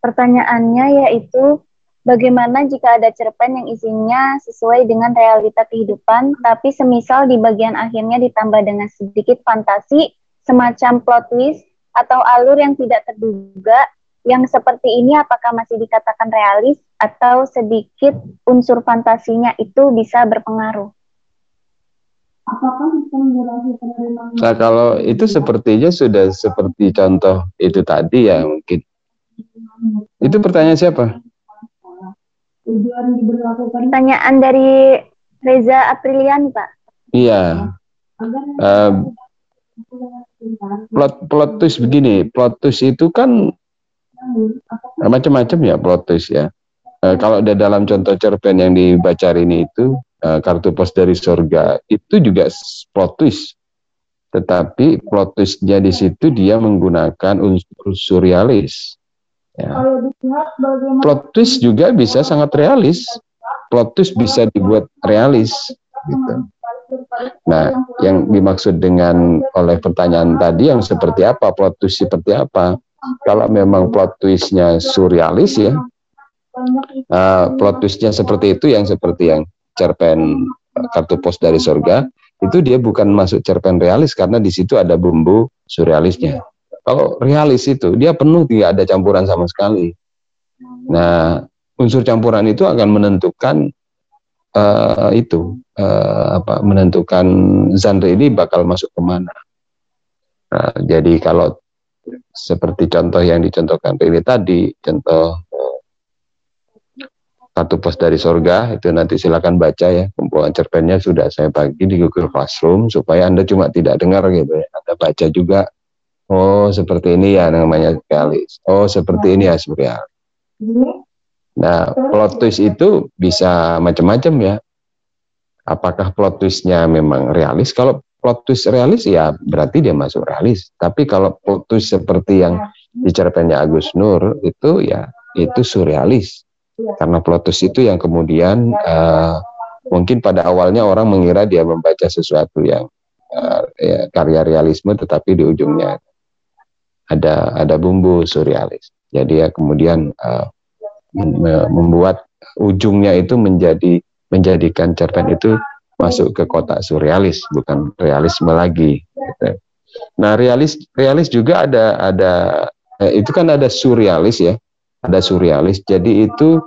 Pertanyaannya yaitu bagaimana jika ada cerpen yang isinya sesuai dengan realita kehidupan, tapi semisal di bagian akhirnya ditambah dengan sedikit fantasi, semacam plot twist atau alur yang tidak terduga, yang seperti ini apakah masih dikatakan realis atau sedikit unsur fantasinya itu bisa berpengaruh? Nah kalau itu sepertinya sudah seperti contoh itu tadi ya mungkin itu pertanyaan siapa? Pertanyaan dari Reza Aprilian, Pak. Iya. Uh, plot plot twist begini, plot twist itu kan macam-macam ya plot twist ya. Uh, kalau ada dalam contoh cerpen yang dibaca ini itu kartu pos dari surga itu juga plot twist. Tetapi plot twistnya di situ dia menggunakan unsur surrealis. Ya. Plot twist juga bisa sangat realis. Plot twist bisa dibuat realis. Gitu. Nah, yang dimaksud dengan oleh pertanyaan tadi yang seperti apa, plot twist seperti apa? Kalau memang plot twistnya surrealis ya, uh, plot twistnya seperti itu yang seperti yang cerpen kartu pos dari surga itu dia bukan masuk cerpen realis karena di situ ada bumbu surrealisnya. Kalau realis itu dia penuh tidak ada campuran sama sekali. Nah, unsur campuran itu akan menentukan uh, itu uh, apa menentukan genre ini bakal masuk ke mana. Nah, jadi kalau seperti contoh yang dicontohkan ini tadi, contoh satu pos dari sorga itu nanti silakan baca ya kumpulan cerpennya sudah saya bagi di Google Classroom supaya anda cuma tidak dengar gitu ya anda baca juga. Oh seperti ini ya namanya realis oh seperti ini ya surreal nah plot twist itu bisa macam-macam ya. Apakah plot twistnya memang realis? Kalau plot twist realis ya berarti dia masuk realis. Tapi kalau plot twist seperti yang di cerpennya Agus Nur itu ya itu surrealis karena plotus itu yang kemudian uh, mungkin pada awalnya orang mengira dia membaca sesuatu yang uh, ya, karya realisme tetapi di ujungnya ada ada bumbu surrealis. Jadi ya kemudian uh, membuat ujungnya itu menjadi menjadikan cerpen itu masuk ke kotak surrealis bukan realisme lagi gitu. nah realis realis juga ada ada eh, itu kan ada surrealis ya ada surrealis jadi itu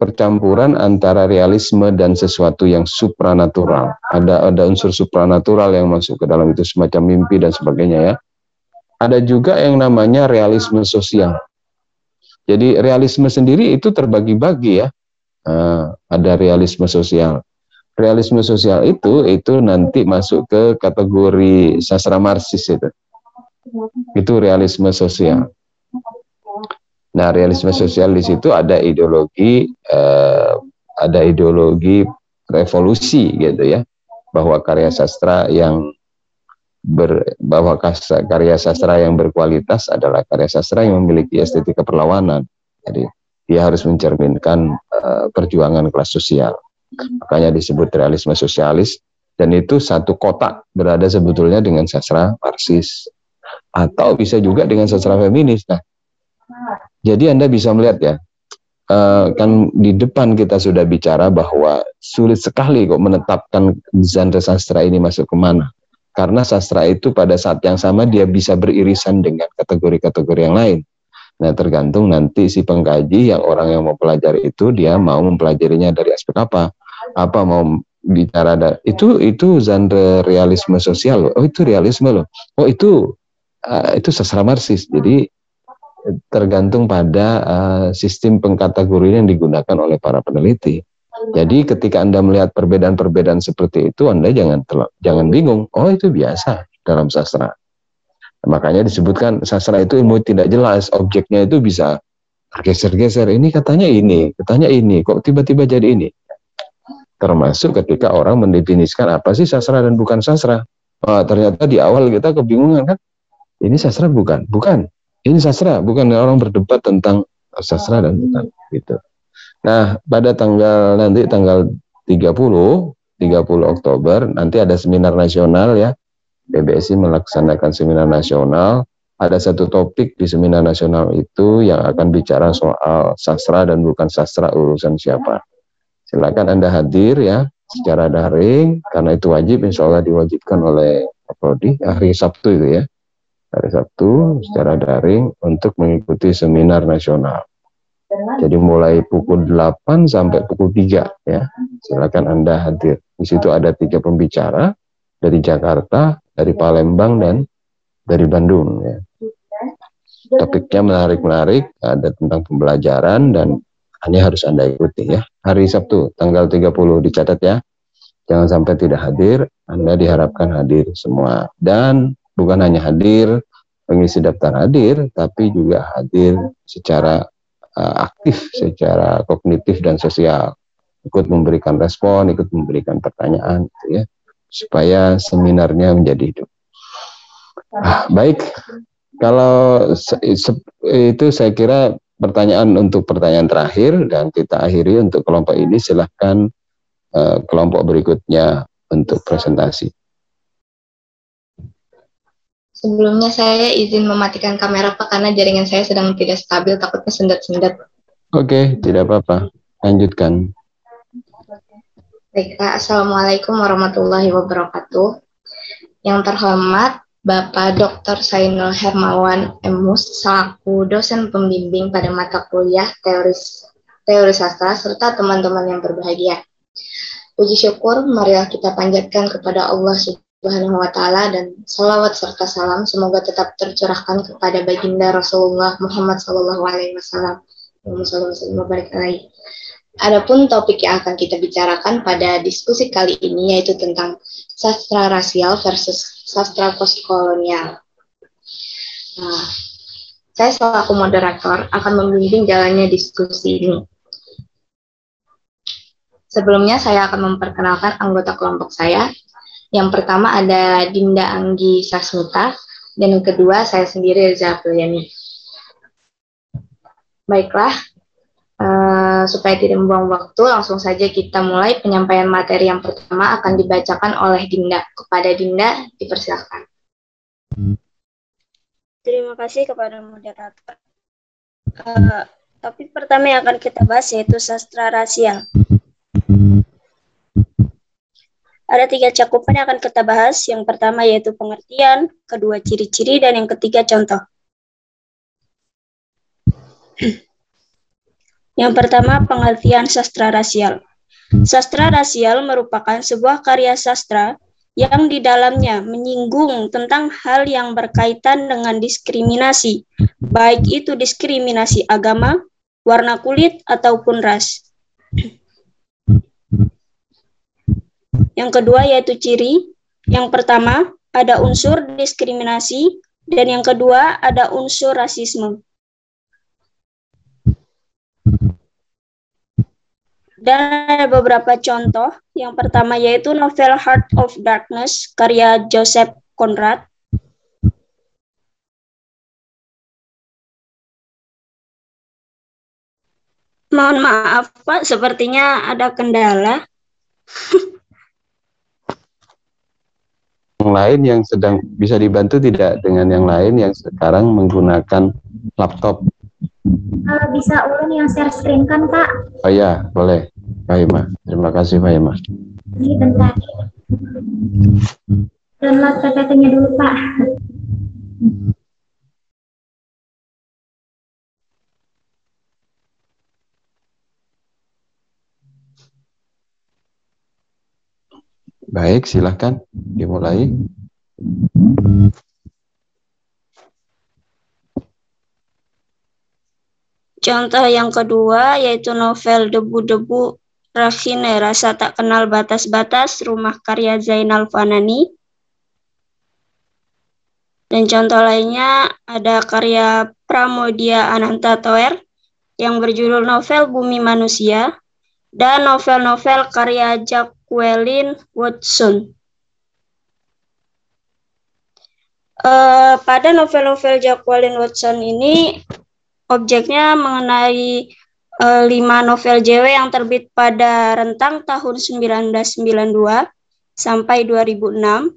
percampuran antara realisme dan sesuatu yang supranatural. Ada ada unsur supranatural yang masuk ke dalam itu semacam mimpi dan sebagainya ya. Ada juga yang namanya realisme sosial. Jadi realisme sendiri itu terbagi-bagi ya. Uh, ada realisme sosial. Realisme sosial itu itu nanti masuk ke kategori sastra marxis itu. Itu realisme sosial. Nah, realisme sosial di situ ada ideologi eh, ada ideologi revolusi gitu ya, bahwa karya sastra yang ber, bahwa karya sastra yang berkualitas adalah karya sastra yang memiliki estetika perlawanan. Jadi dia harus mencerminkan uh, perjuangan kelas sosial. Makanya disebut realisme sosialis dan itu satu kotak berada sebetulnya dengan sastra Marxis atau bisa juga dengan sastra feminis. Nah, jadi Anda bisa melihat ya, uh, kan di depan kita sudah bicara bahwa sulit sekali kok menetapkan genre sastra ini masuk ke mana. Karena sastra itu pada saat yang sama dia bisa beririsan dengan kategori-kategori yang lain. Nah tergantung nanti si pengkaji yang orang yang mau pelajari itu dia mau mempelajarinya dari aspek apa. Apa mau bicara ada itu itu genre realisme sosial loh. Oh itu realisme loh. Oh itu uh, itu sastra marxis. Jadi tergantung pada uh, sistem pengkategorian yang digunakan oleh para peneliti. Jadi ketika Anda melihat perbedaan-perbedaan seperti itu, Anda jangan jangan bingung. Oh itu biasa dalam sastra. Makanya disebutkan sastra itu ilmu tidak jelas, objeknya itu bisa bergeser-geser. Ini katanya ini, katanya ini, kok tiba-tiba jadi ini. Termasuk ketika orang mendefinisikan apa sih sastra dan bukan sastra. Oh, ternyata di awal kita kebingungan kan, ini sastra bukan, bukan ini sastra, bukan orang berdebat tentang sastra dan bukan gitu. Nah, pada tanggal nanti tanggal 30 30 Oktober nanti ada seminar nasional ya. PBSI melaksanakan seminar nasional. Ada satu topik di seminar nasional itu yang akan bicara soal sastra dan bukan sastra urusan siapa. Silakan Anda hadir ya secara daring karena itu wajib insya Allah diwajibkan oleh Prodi hari Sabtu itu ya hari Sabtu secara daring untuk mengikuti seminar nasional. Jadi mulai pukul 8 sampai pukul 3 ya. Silakan Anda hadir. Di situ ada tiga pembicara dari Jakarta, dari Palembang dan dari Bandung ya. Topiknya menarik-menarik, ada tentang pembelajaran dan hanya harus Anda ikuti ya. Hari Sabtu tanggal 30 dicatat ya. Jangan sampai tidak hadir, Anda diharapkan hadir semua. Dan bukan hanya hadir mengisi daftar hadir, tapi juga hadir secara uh, aktif, secara kognitif dan sosial, ikut memberikan respon, ikut memberikan pertanyaan, gitu ya, supaya seminarnya menjadi hidup. Ah, baik, kalau itu saya kira pertanyaan untuk pertanyaan terakhir dan kita akhiri untuk kelompok ini silahkan uh, kelompok berikutnya untuk presentasi. Sebelumnya saya izin mematikan kamera Pak karena jaringan saya sedang tidak stabil, takutnya sendat-sendat. Oke, tidak apa-apa. Lanjutkan. Baik, Assalamualaikum warahmatullahi wabarakatuh. Yang terhormat Bapak Dr. Sainul Hermawan Emus selaku dosen pembimbing pada mata kuliah teoris teori sastra serta teman-teman yang berbahagia. Puji syukur marilah kita panjatkan kepada Allah Subhanahu wa taala dan salawat serta salam semoga tetap tercurahkan kepada baginda Rasulullah Muhammad sallallahu alaihi wasallam. Adapun topik yang akan kita bicarakan pada diskusi kali ini yaitu tentang sastra rasial versus sastra postkolonial. Nah, saya selaku moderator akan membimbing jalannya diskusi ini. Sebelumnya saya akan memperkenalkan anggota kelompok saya, yang pertama ada Dinda Anggi Sasmita, dan yang kedua saya sendiri Reza Apriliani. Baiklah, uh, supaya tidak membuang waktu, langsung saja kita mulai penyampaian materi yang pertama akan dibacakan oleh Dinda. Kepada Dinda, dipersilakan. Terima kasih kepada moderator. Uh, topik pertama yang akan kita bahas yaitu sastra rasial. Ada tiga cakupan yang akan kita bahas. Yang pertama yaitu pengertian, kedua ciri-ciri, dan yang ketiga contoh. Yang pertama, pengertian sastra rasial. Sastra rasial merupakan sebuah karya sastra yang di dalamnya menyinggung tentang hal yang berkaitan dengan diskriminasi, baik itu diskriminasi agama, warna kulit, ataupun ras. Yang kedua yaitu ciri. Yang pertama ada unsur diskriminasi dan yang kedua ada unsur rasisme. Dan ada beberapa contoh. Yang pertama yaitu novel Heart of Darkness karya Joseph Conrad. Mohon maaf Pak, sepertinya ada kendala. yang lain yang sedang bisa dibantu tidak dengan yang lain yang sekarang menggunakan laptop? Uh, bisa ulun yang share screen kan Pak? Oh ya, boleh. Pak Ima. Terima kasih Pak Ima. Ini bentar. Download PPT-nya dulu Pak. Baik, silahkan dimulai. Contoh yang kedua yaitu novel Debu-Debu Rahine Rasa Tak Kenal Batas-Batas Rumah Karya Zainal Fanani. Dan contoh lainnya ada karya Pramodia Ananta Toer yang berjudul novel Bumi Manusia dan novel-novel karya Jacqueline Watson. Uh, pada novel-novel Jacqueline Watson ini objeknya mengenai uh, lima novel JW yang terbit pada rentang tahun 1992 sampai 2006,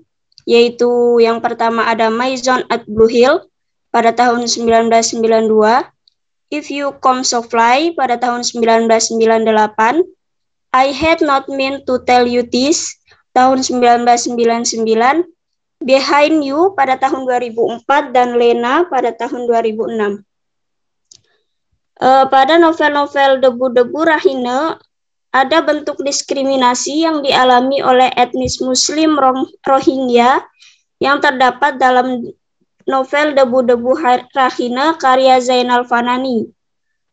yaitu yang pertama ada Maison at Blue Hill pada tahun 1992, If You Come So Fly pada tahun 1998, I Had Not Meant to Tell You This tahun 1999, Behind You pada tahun 2004, dan Lena pada tahun 2006. Uh, eh, pada novel-novel Debu-Debu Rahine, ada bentuk diskriminasi yang dialami oleh etnis Muslim Rohingya yang terdapat dalam novel Debu-Debu Rahina karya Zainal Fanani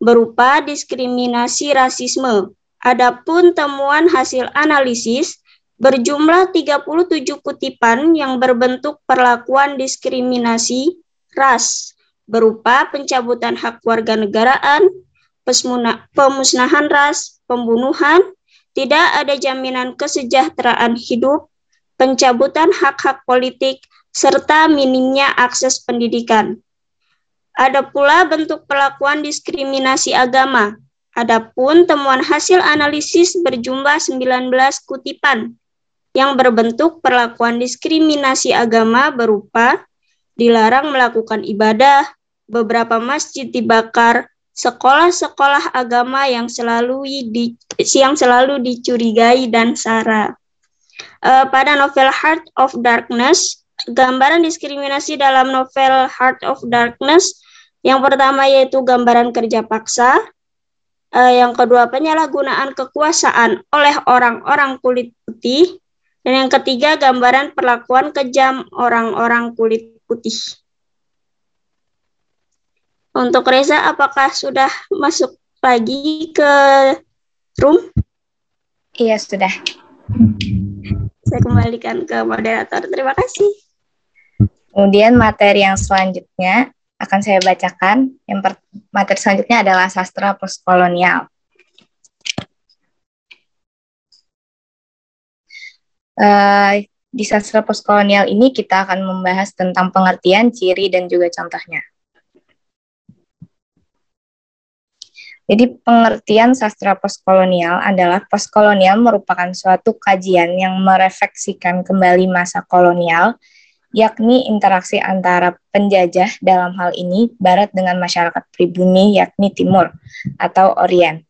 berupa diskriminasi rasisme. Adapun temuan hasil analisis berjumlah 37 kutipan yang berbentuk perlakuan diskriminasi ras berupa pencabutan hak warga negaraan, pemusnahan ras, pembunuhan, tidak ada jaminan kesejahteraan hidup, pencabutan hak-hak politik, serta minimnya akses pendidikan. Ada pula bentuk perlakuan diskriminasi agama. Adapun temuan hasil analisis berjumlah 19 kutipan yang berbentuk perlakuan diskriminasi agama berupa dilarang melakukan ibadah, beberapa masjid dibakar, sekolah-sekolah agama yang selalu di, yang selalu dicurigai dan sara. Uh, pada novel Heart of Darkness, gambaran diskriminasi dalam novel Heart of Darkness yang pertama yaitu gambaran kerja paksa, uh, yang kedua penyalahgunaan kekuasaan oleh orang-orang kulit putih, dan yang ketiga gambaran perlakuan kejam orang-orang kulit putih. Untuk Reza, apakah sudah masuk lagi ke room? Iya, sudah. Saya kembalikan ke moderator. Terima kasih. Kemudian materi yang selanjutnya akan saya bacakan. Yang materi selanjutnya adalah sastra postkolonial. Uh, di sastra postkolonial ini kita akan membahas tentang pengertian, ciri, dan juga contohnya. Jadi pengertian sastra postkolonial adalah postkolonial merupakan suatu kajian yang merefleksikan kembali masa kolonial, yakni interaksi antara penjajah dalam hal ini barat dengan masyarakat pribumi yakni timur atau orient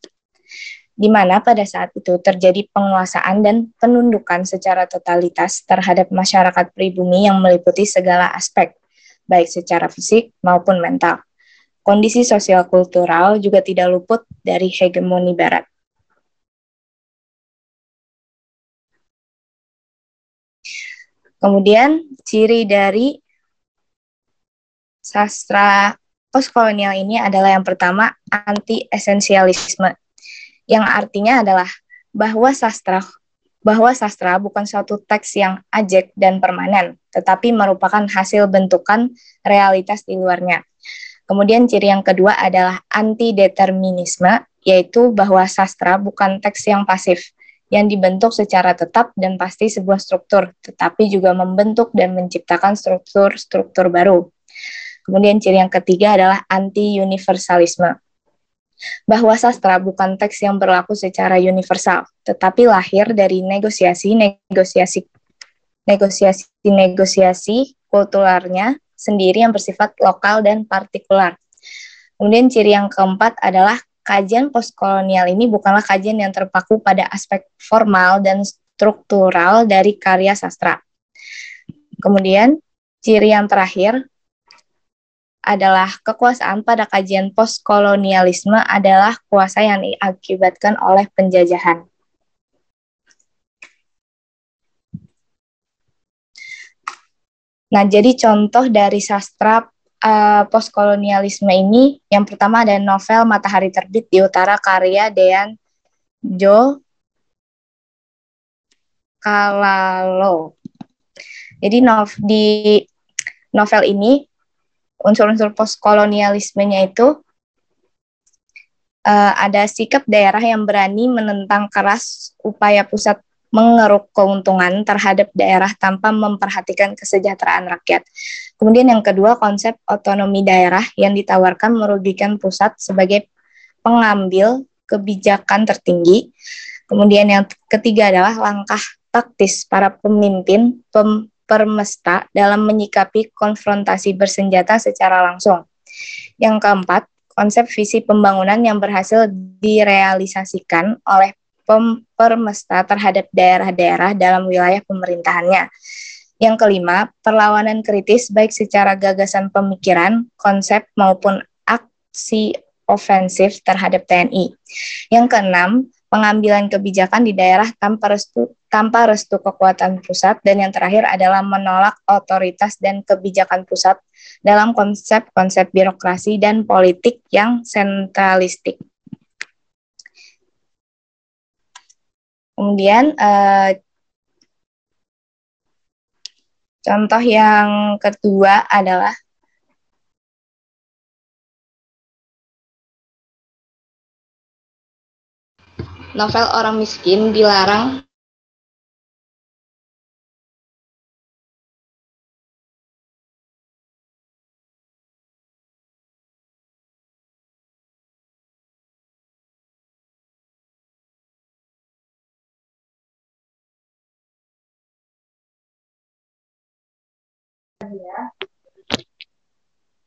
di mana pada saat itu terjadi penguasaan dan penundukan secara totalitas terhadap masyarakat pribumi yang meliputi segala aspek, baik secara fisik maupun mental. Kondisi sosial kultural juga tidak luput dari hegemoni Barat. Kemudian, ciri dari sastra postkolonial ini adalah yang pertama anti-esensialisme yang artinya adalah bahwa sastra bahwa sastra bukan suatu teks yang ajek dan permanen, tetapi merupakan hasil bentukan realitas di luarnya. Kemudian ciri yang kedua adalah anti-determinisme, yaitu bahwa sastra bukan teks yang pasif, yang dibentuk secara tetap dan pasti sebuah struktur, tetapi juga membentuk dan menciptakan struktur-struktur baru. Kemudian ciri yang ketiga adalah anti-universalisme, bahwa sastra bukan teks yang berlaku secara universal, tetapi lahir dari negosiasi-negosiasi negosiasi-negosiasi kulturalnya sendiri yang bersifat lokal dan partikular. Kemudian ciri yang keempat adalah kajian postkolonial ini bukanlah kajian yang terpaku pada aspek formal dan struktural dari karya sastra. Kemudian ciri yang terakhir adalah kekuasaan pada kajian postkolonialisme adalah kuasa yang diakibatkan oleh penjajahan. Nah, jadi contoh dari sastra uh, postkolonialisme ini yang pertama ada novel Matahari Terbit di Utara karya Dean Jo Kalalo. Jadi nov di novel ini unsur-unsur postkolonialismenya itu uh, ada sikap daerah yang berani menentang keras upaya pusat mengeruk keuntungan terhadap daerah tanpa memperhatikan kesejahteraan rakyat. Kemudian yang kedua, konsep otonomi daerah yang ditawarkan merugikan pusat sebagai pengambil kebijakan tertinggi. Kemudian yang ketiga adalah langkah taktis para pemimpin pem permesta dalam menyikapi konfrontasi bersenjata secara langsung. Yang keempat, konsep visi pembangunan yang berhasil direalisasikan oleh permesta terhadap daerah-daerah dalam wilayah pemerintahannya. Yang kelima, perlawanan kritis baik secara gagasan pemikiran, konsep maupun aksi ofensif terhadap TNI. Yang keenam, pengambilan kebijakan di daerah tanpa restu tanpa restu kekuatan pusat dan yang terakhir adalah menolak otoritas dan kebijakan pusat dalam konsep-konsep birokrasi dan politik yang sentralistik. Kemudian eh, contoh yang kedua adalah novel orang miskin dilarang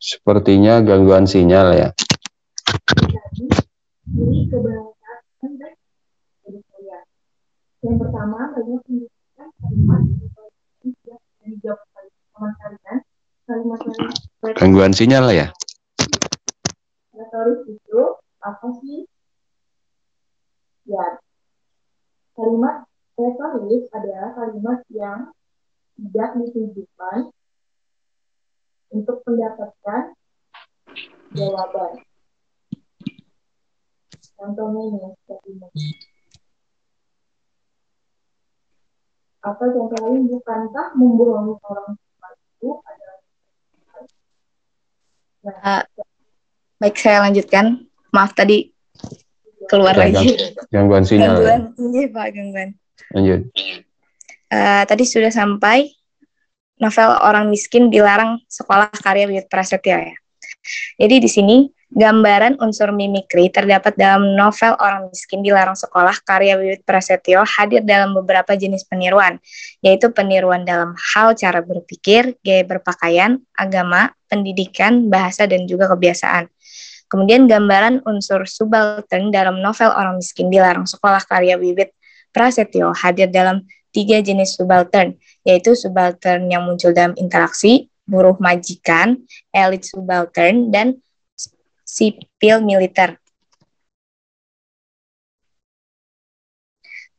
Sepertinya gangguan sinyal ya. Yang pertama, Gangguan sinyal ya? Kalimat retoris adalah kalimat yang tidak ditujukan untuk mendapatkan jawaban. Contohnya ini seperti ini. Atau contoh lain, bukankah membohongi orang tua itu adalah Uh, baik, saya lanjutkan. Maaf tadi keluar Ya, lagi. gang- gangguan sinyal. ya. Gangguan, iya Pak, gangguan. Lanjut. Eh, tadi sudah sampai novel Orang Miskin Dilarang Sekolah karya Wiyut Prasetyo ya. Jadi di sini gambaran unsur mimikri terdapat dalam novel Orang Miskin Dilarang Sekolah karya Wiwit Prasetyo hadir dalam beberapa jenis peniruan, yaitu peniruan dalam hal cara berpikir, gaya berpakaian, agama, pendidikan, bahasa, dan juga kebiasaan. Kemudian gambaran unsur subaltern dalam novel Orang Miskin Dilarang Sekolah karya Wiwit Prasetyo hadir dalam tiga jenis subaltern, yaitu subaltern yang muncul dalam interaksi, buruh majikan, elit subaltern, dan sipil militer.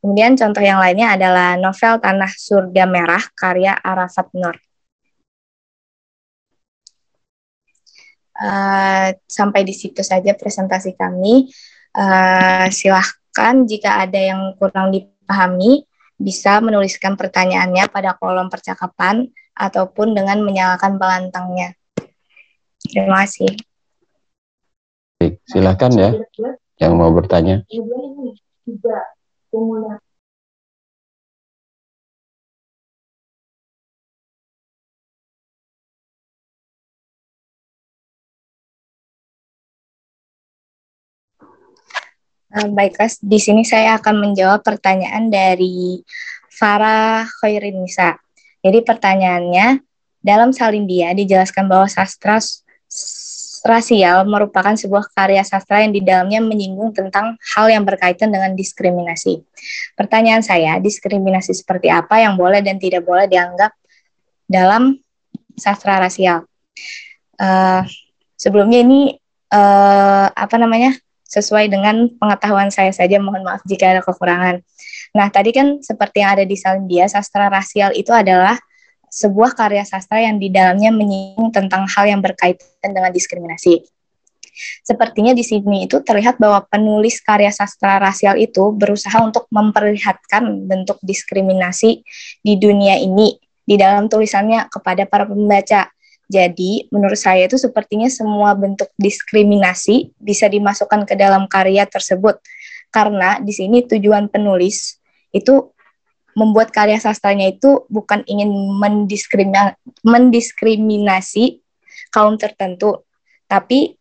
Kemudian contoh yang lainnya adalah novel Tanah Surga Merah karya Arafat Nur. Uh, sampai di situ saja presentasi kami. Uh, silahkan jika ada yang kurang dipahami, bisa menuliskan pertanyaannya pada kolom percakapan ataupun dengan menyalakan pelantangnya. Terima kasih. Baik, silakan ya yang mau bertanya. Kemudian ini baiklah, di sini saya akan menjawab pertanyaan dari Farah Khairinisa. Jadi pertanyaannya, dalam Salindia dijelaskan bahwa sastra rasial merupakan sebuah karya sastra yang di dalamnya menyinggung tentang hal yang berkaitan dengan diskriminasi. Pertanyaan saya, diskriminasi seperti apa yang boleh dan tidak boleh dianggap dalam sastra rasial? Uh, sebelumnya ini uh, apa namanya? Sesuai dengan pengetahuan saya saja, mohon maaf jika ada kekurangan. Nah, tadi kan seperti yang ada di Salindia, sastra rasial itu adalah sebuah karya sastra yang di dalamnya menyinggung tentang hal yang berkaitan dengan diskriminasi. Sepertinya di sini itu terlihat bahwa penulis karya sastra rasial itu berusaha untuk memperlihatkan bentuk diskriminasi di dunia ini di dalam tulisannya kepada para pembaca. Jadi, menurut saya itu sepertinya semua bentuk diskriminasi bisa dimasukkan ke dalam karya tersebut. Karena di sini tujuan penulis itu membuat karya sastranya itu bukan ingin mendiskrimina mendiskriminasi kaum tertentu, tapi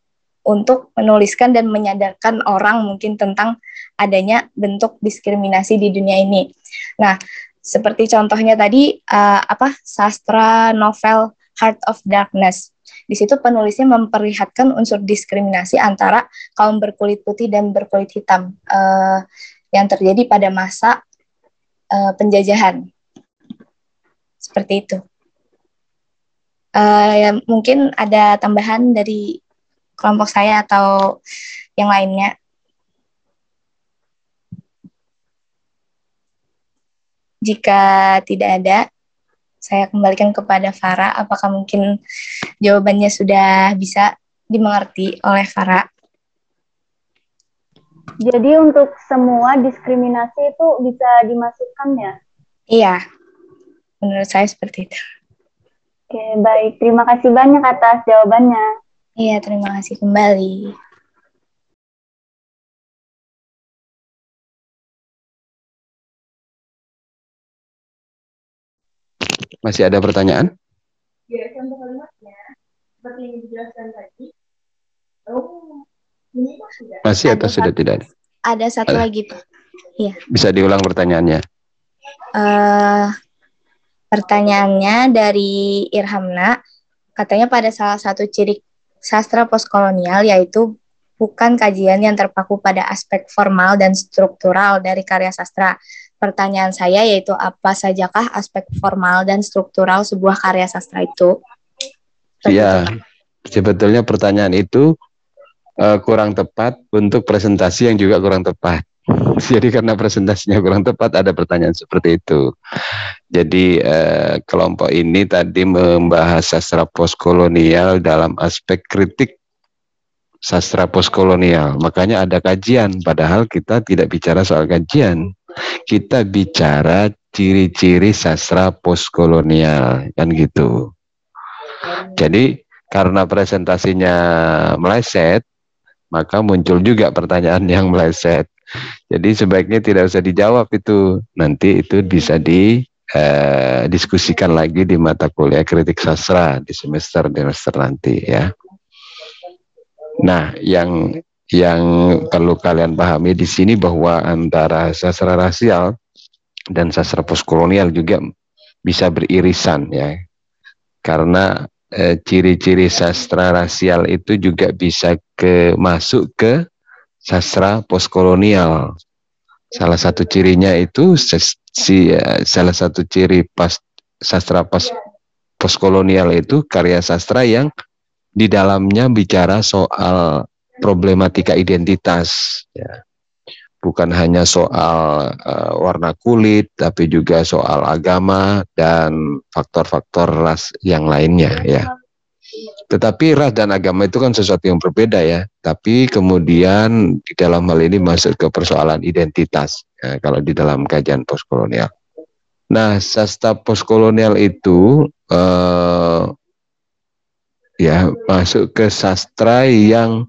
untuk menuliskan dan menyadarkan orang mungkin tentang adanya bentuk diskriminasi di dunia ini. Nah, seperti contohnya tadi uh, apa sastra novel Heart of Darkness. Di situ penulisnya memperlihatkan unsur diskriminasi antara kaum berkulit putih dan berkulit hitam uh, yang terjadi pada masa uh, penjajahan. Seperti itu. Uh, ya, mungkin ada tambahan dari kelompok saya atau yang lainnya. Jika tidak ada, saya kembalikan kepada Farah. Apakah mungkin jawabannya sudah bisa dimengerti oleh Farah? Jadi untuk semua diskriminasi itu bisa dimasukkan ya? Iya, menurut saya seperti itu. Oke, baik. Terima kasih banyak atas jawabannya. Iya, terima kasih kembali. Masih ada pertanyaan? Ya, contoh kalimatnya seperti yang dijelaskan tadi. Oh, ini tidak. Masih atau sudah tidak ada? Ada satu Ada. lagi, Pak. Iya. Bisa diulang pertanyaannya. Eh, pertanyaannya dari Irhamna, katanya pada salah satu ciri sastra postkolonial yaitu bukan kajian yang terpaku pada aspek formal dan struktural dari karya sastra. Pertanyaan saya yaitu apa sajakah aspek formal dan struktural sebuah karya sastra itu? Iya, sebetulnya pertanyaan itu uh, kurang tepat untuk presentasi yang juga kurang tepat. Jadi karena presentasinya kurang tepat ada pertanyaan seperti itu. Jadi eh, kelompok ini tadi membahas sastra postkolonial dalam aspek kritik sastra postkolonial. Makanya ada kajian padahal kita tidak bicara soal kajian. Kita bicara ciri-ciri sastra postkolonial kan gitu. Jadi karena presentasinya meleset, maka muncul juga pertanyaan yang meleset. Jadi sebaiknya tidak usah dijawab itu. Nanti itu bisa di eh, diskusikan lagi di mata kuliah kritik sastra di semester semester nanti ya. Nah, yang yang perlu kalian pahami di sini bahwa antara sastra rasial dan sastra postkolonial juga bisa beririsan ya. Karena eh, ciri-ciri sastra rasial itu juga bisa ke masuk ke sastra postkolonial. Salah satu cirinya itu si uh, salah satu ciri pas sastra pas postkolonial itu karya sastra yang di dalamnya bicara soal problematika identitas ya. Bukan hanya soal uh, warna kulit tapi juga soal agama dan faktor-faktor ras yang lainnya ya. Tetapi ras dan agama itu kan sesuatu yang berbeda ya. Tapi kemudian di dalam hal ini masuk ke persoalan identitas ya, kalau di dalam kajian postkolonial. Nah, sastra postkolonial itu eh, ya masuk ke sastra yang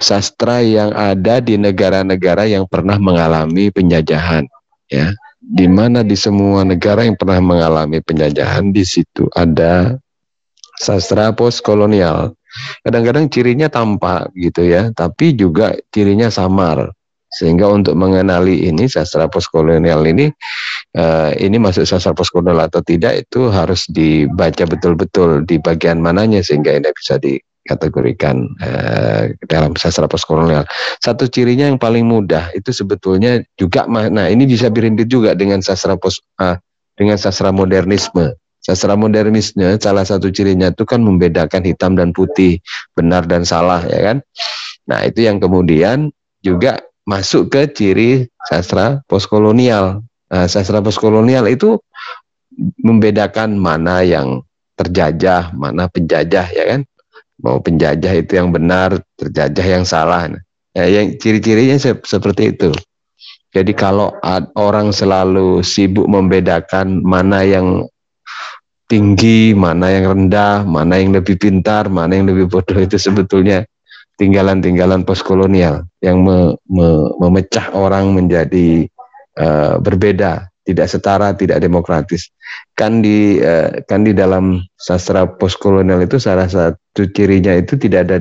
sastra yang ada di negara-negara yang pernah mengalami penjajahan ya di mana di semua negara yang pernah mengalami penjajahan di situ ada sastra postkolonial. Kadang-kadang cirinya tampak gitu ya, tapi juga cirinya samar. Sehingga untuk mengenali ini sastra postkolonial ini uh, ini masuk sastra postkolonial atau tidak itu harus dibaca betul-betul di bagian mananya sehingga ini bisa dikategorikan uh, dalam sastra postkolonial. Satu cirinya yang paling mudah itu sebetulnya juga nah ini bisa berimpit juga dengan sastra post uh, dengan sastra modernisme Sastra modernisme salah satu cirinya itu kan membedakan hitam dan putih, benar dan salah ya kan. Nah, itu yang kemudian juga masuk ke ciri sastra postkolonial. Nah, sastra postkolonial itu membedakan mana yang terjajah, mana penjajah ya kan. Mau penjajah itu yang benar, terjajah yang salah. Ya, yang ciri-cirinya se seperti itu. Jadi kalau orang selalu sibuk membedakan mana yang tinggi, mana yang rendah, mana yang lebih pintar, mana yang lebih bodoh itu sebetulnya tinggalan-tinggalan postkolonial yang me, me, memecah orang menjadi uh, berbeda, tidak setara, tidak demokratis. Kan di uh, kan di dalam sastra postkolonial itu salah satu cirinya itu tidak ada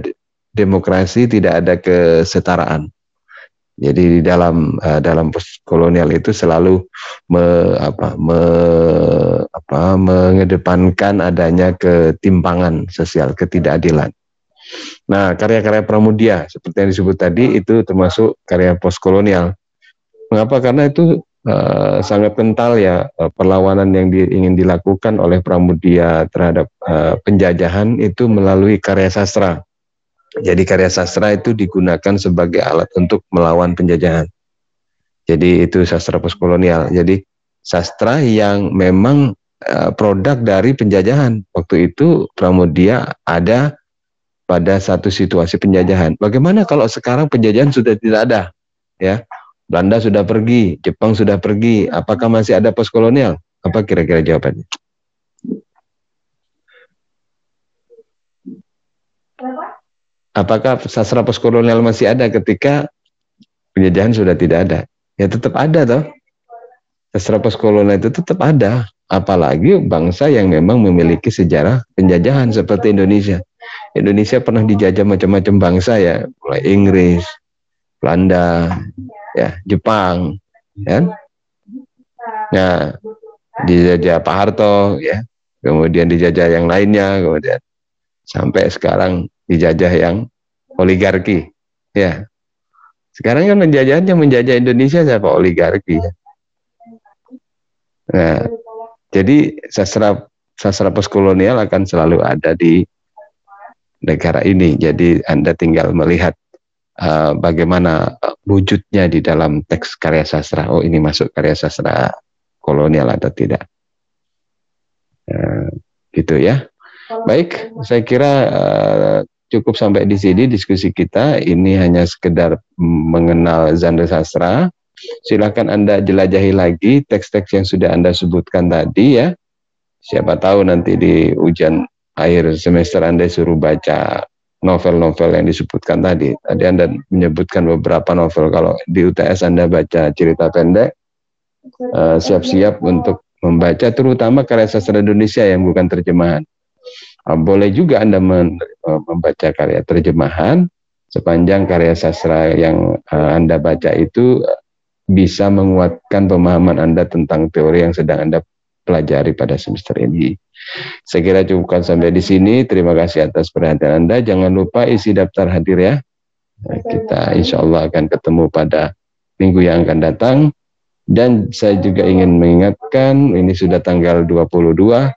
demokrasi, tidak ada kesetaraan. Jadi di dalam uh, dalam kolonial itu selalu me, apa, me, apa, mengedepankan adanya ketimpangan sosial, ketidakadilan. Nah, karya-karya Pramudia seperti yang disebut tadi itu termasuk karya postkolonial. Mengapa? Karena itu uh, sangat kental ya uh, perlawanan yang di, ingin dilakukan oleh Pramudia terhadap uh, penjajahan itu melalui karya sastra jadi karya sastra itu digunakan sebagai alat untuk melawan penjajahan. Jadi itu sastra postkolonial. Jadi sastra yang memang uh, produk dari penjajahan. Waktu itu Pramudia ada pada satu situasi penjajahan. Bagaimana kalau sekarang penjajahan sudah tidak ada? Ya, Belanda sudah pergi, Jepang sudah pergi. Apakah masih ada postkolonial? Apa kira-kira jawabannya? apakah sastra postkolonial masih ada ketika penjajahan sudah tidak ada? Ya tetap ada toh. Sastra postkolonial itu tetap ada, apalagi bangsa yang memang memiliki sejarah penjajahan seperti Indonesia. Indonesia pernah dijajah macam-macam bangsa ya, mulai Inggris, Belanda, ya, Jepang, ya. Nah, dijajah Pak Harto, ya. Kemudian dijajah yang lainnya, kemudian sampai sekarang dijajah yang oligarki. Ya. Sekarang kan menjajahnya menjajah Indonesia siapa oligarki. Ya. Nah, jadi sastra sastra postkolonial akan selalu ada di negara ini. Jadi Anda tinggal melihat uh, bagaimana wujudnya di dalam teks karya sastra. Oh, ini masuk karya sastra kolonial atau tidak. Uh, gitu ya. Baik, saya kira uh, cukup sampai di sini diskusi kita. Ini hanya sekedar mengenal genre sastra. Silakan Anda jelajahi lagi teks-teks yang sudah Anda sebutkan tadi ya. Siapa tahu nanti di ujian akhir semester Anda suruh baca novel-novel yang disebutkan tadi. Tadi Anda menyebutkan beberapa novel. Kalau di UTS Anda baca cerita pendek, eh, siap-siap uh, untuk membaca terutama karya sastra Indonesia yang bukan terjemahan. Ah, boleh juga Anda eh, membaca karya terjemahan sepanjang karya sastra yang eh, Anda baca itu bisa menguatkan pemahaman Anda tentang teori yang sedang Anda pelajari pada semester ini. Saya kira cukupkan sampai di sini. Terima kasih atas perhatian Anda. Jangan lupa isi daftar hadir ya. Nah, kita insya Allah akan ketemu pada minggu yang akan datang. Dan saya juga ingin mengingatkan, ini sudah tanggal 22,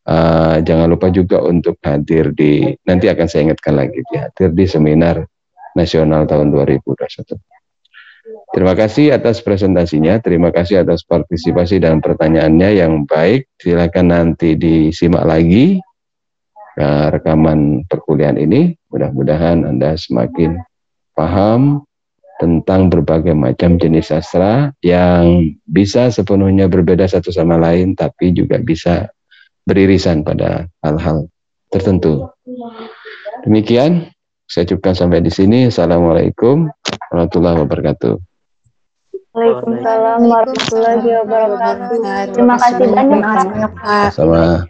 Uh, jangan lupa juga untuk hadir di nanti akan saya ingatkan lagi di hadir di seminar nasional tahun 2021. Terima kasih atas presentasinya, terima kasih atas partisipasi dan pertanyaannya yang baik. Silakan nanti disimak lagi uh, rekaman perkuliahan ini. Mudah-mudahan Anda semakin paham tentang berbagai macam jenis sastra yang bisa sepenuhnya berbeda satu sama lain, tapi juga bisa beririsan pada hal-hal tertentu. Demikian, saya cukupkan sampai di sini. Assalamualaikum warahmatullahi wabarakatuh. Waalaikumsalam warahmatullahi wabarakatuh. Terima kasih banyak, Pak. Sama.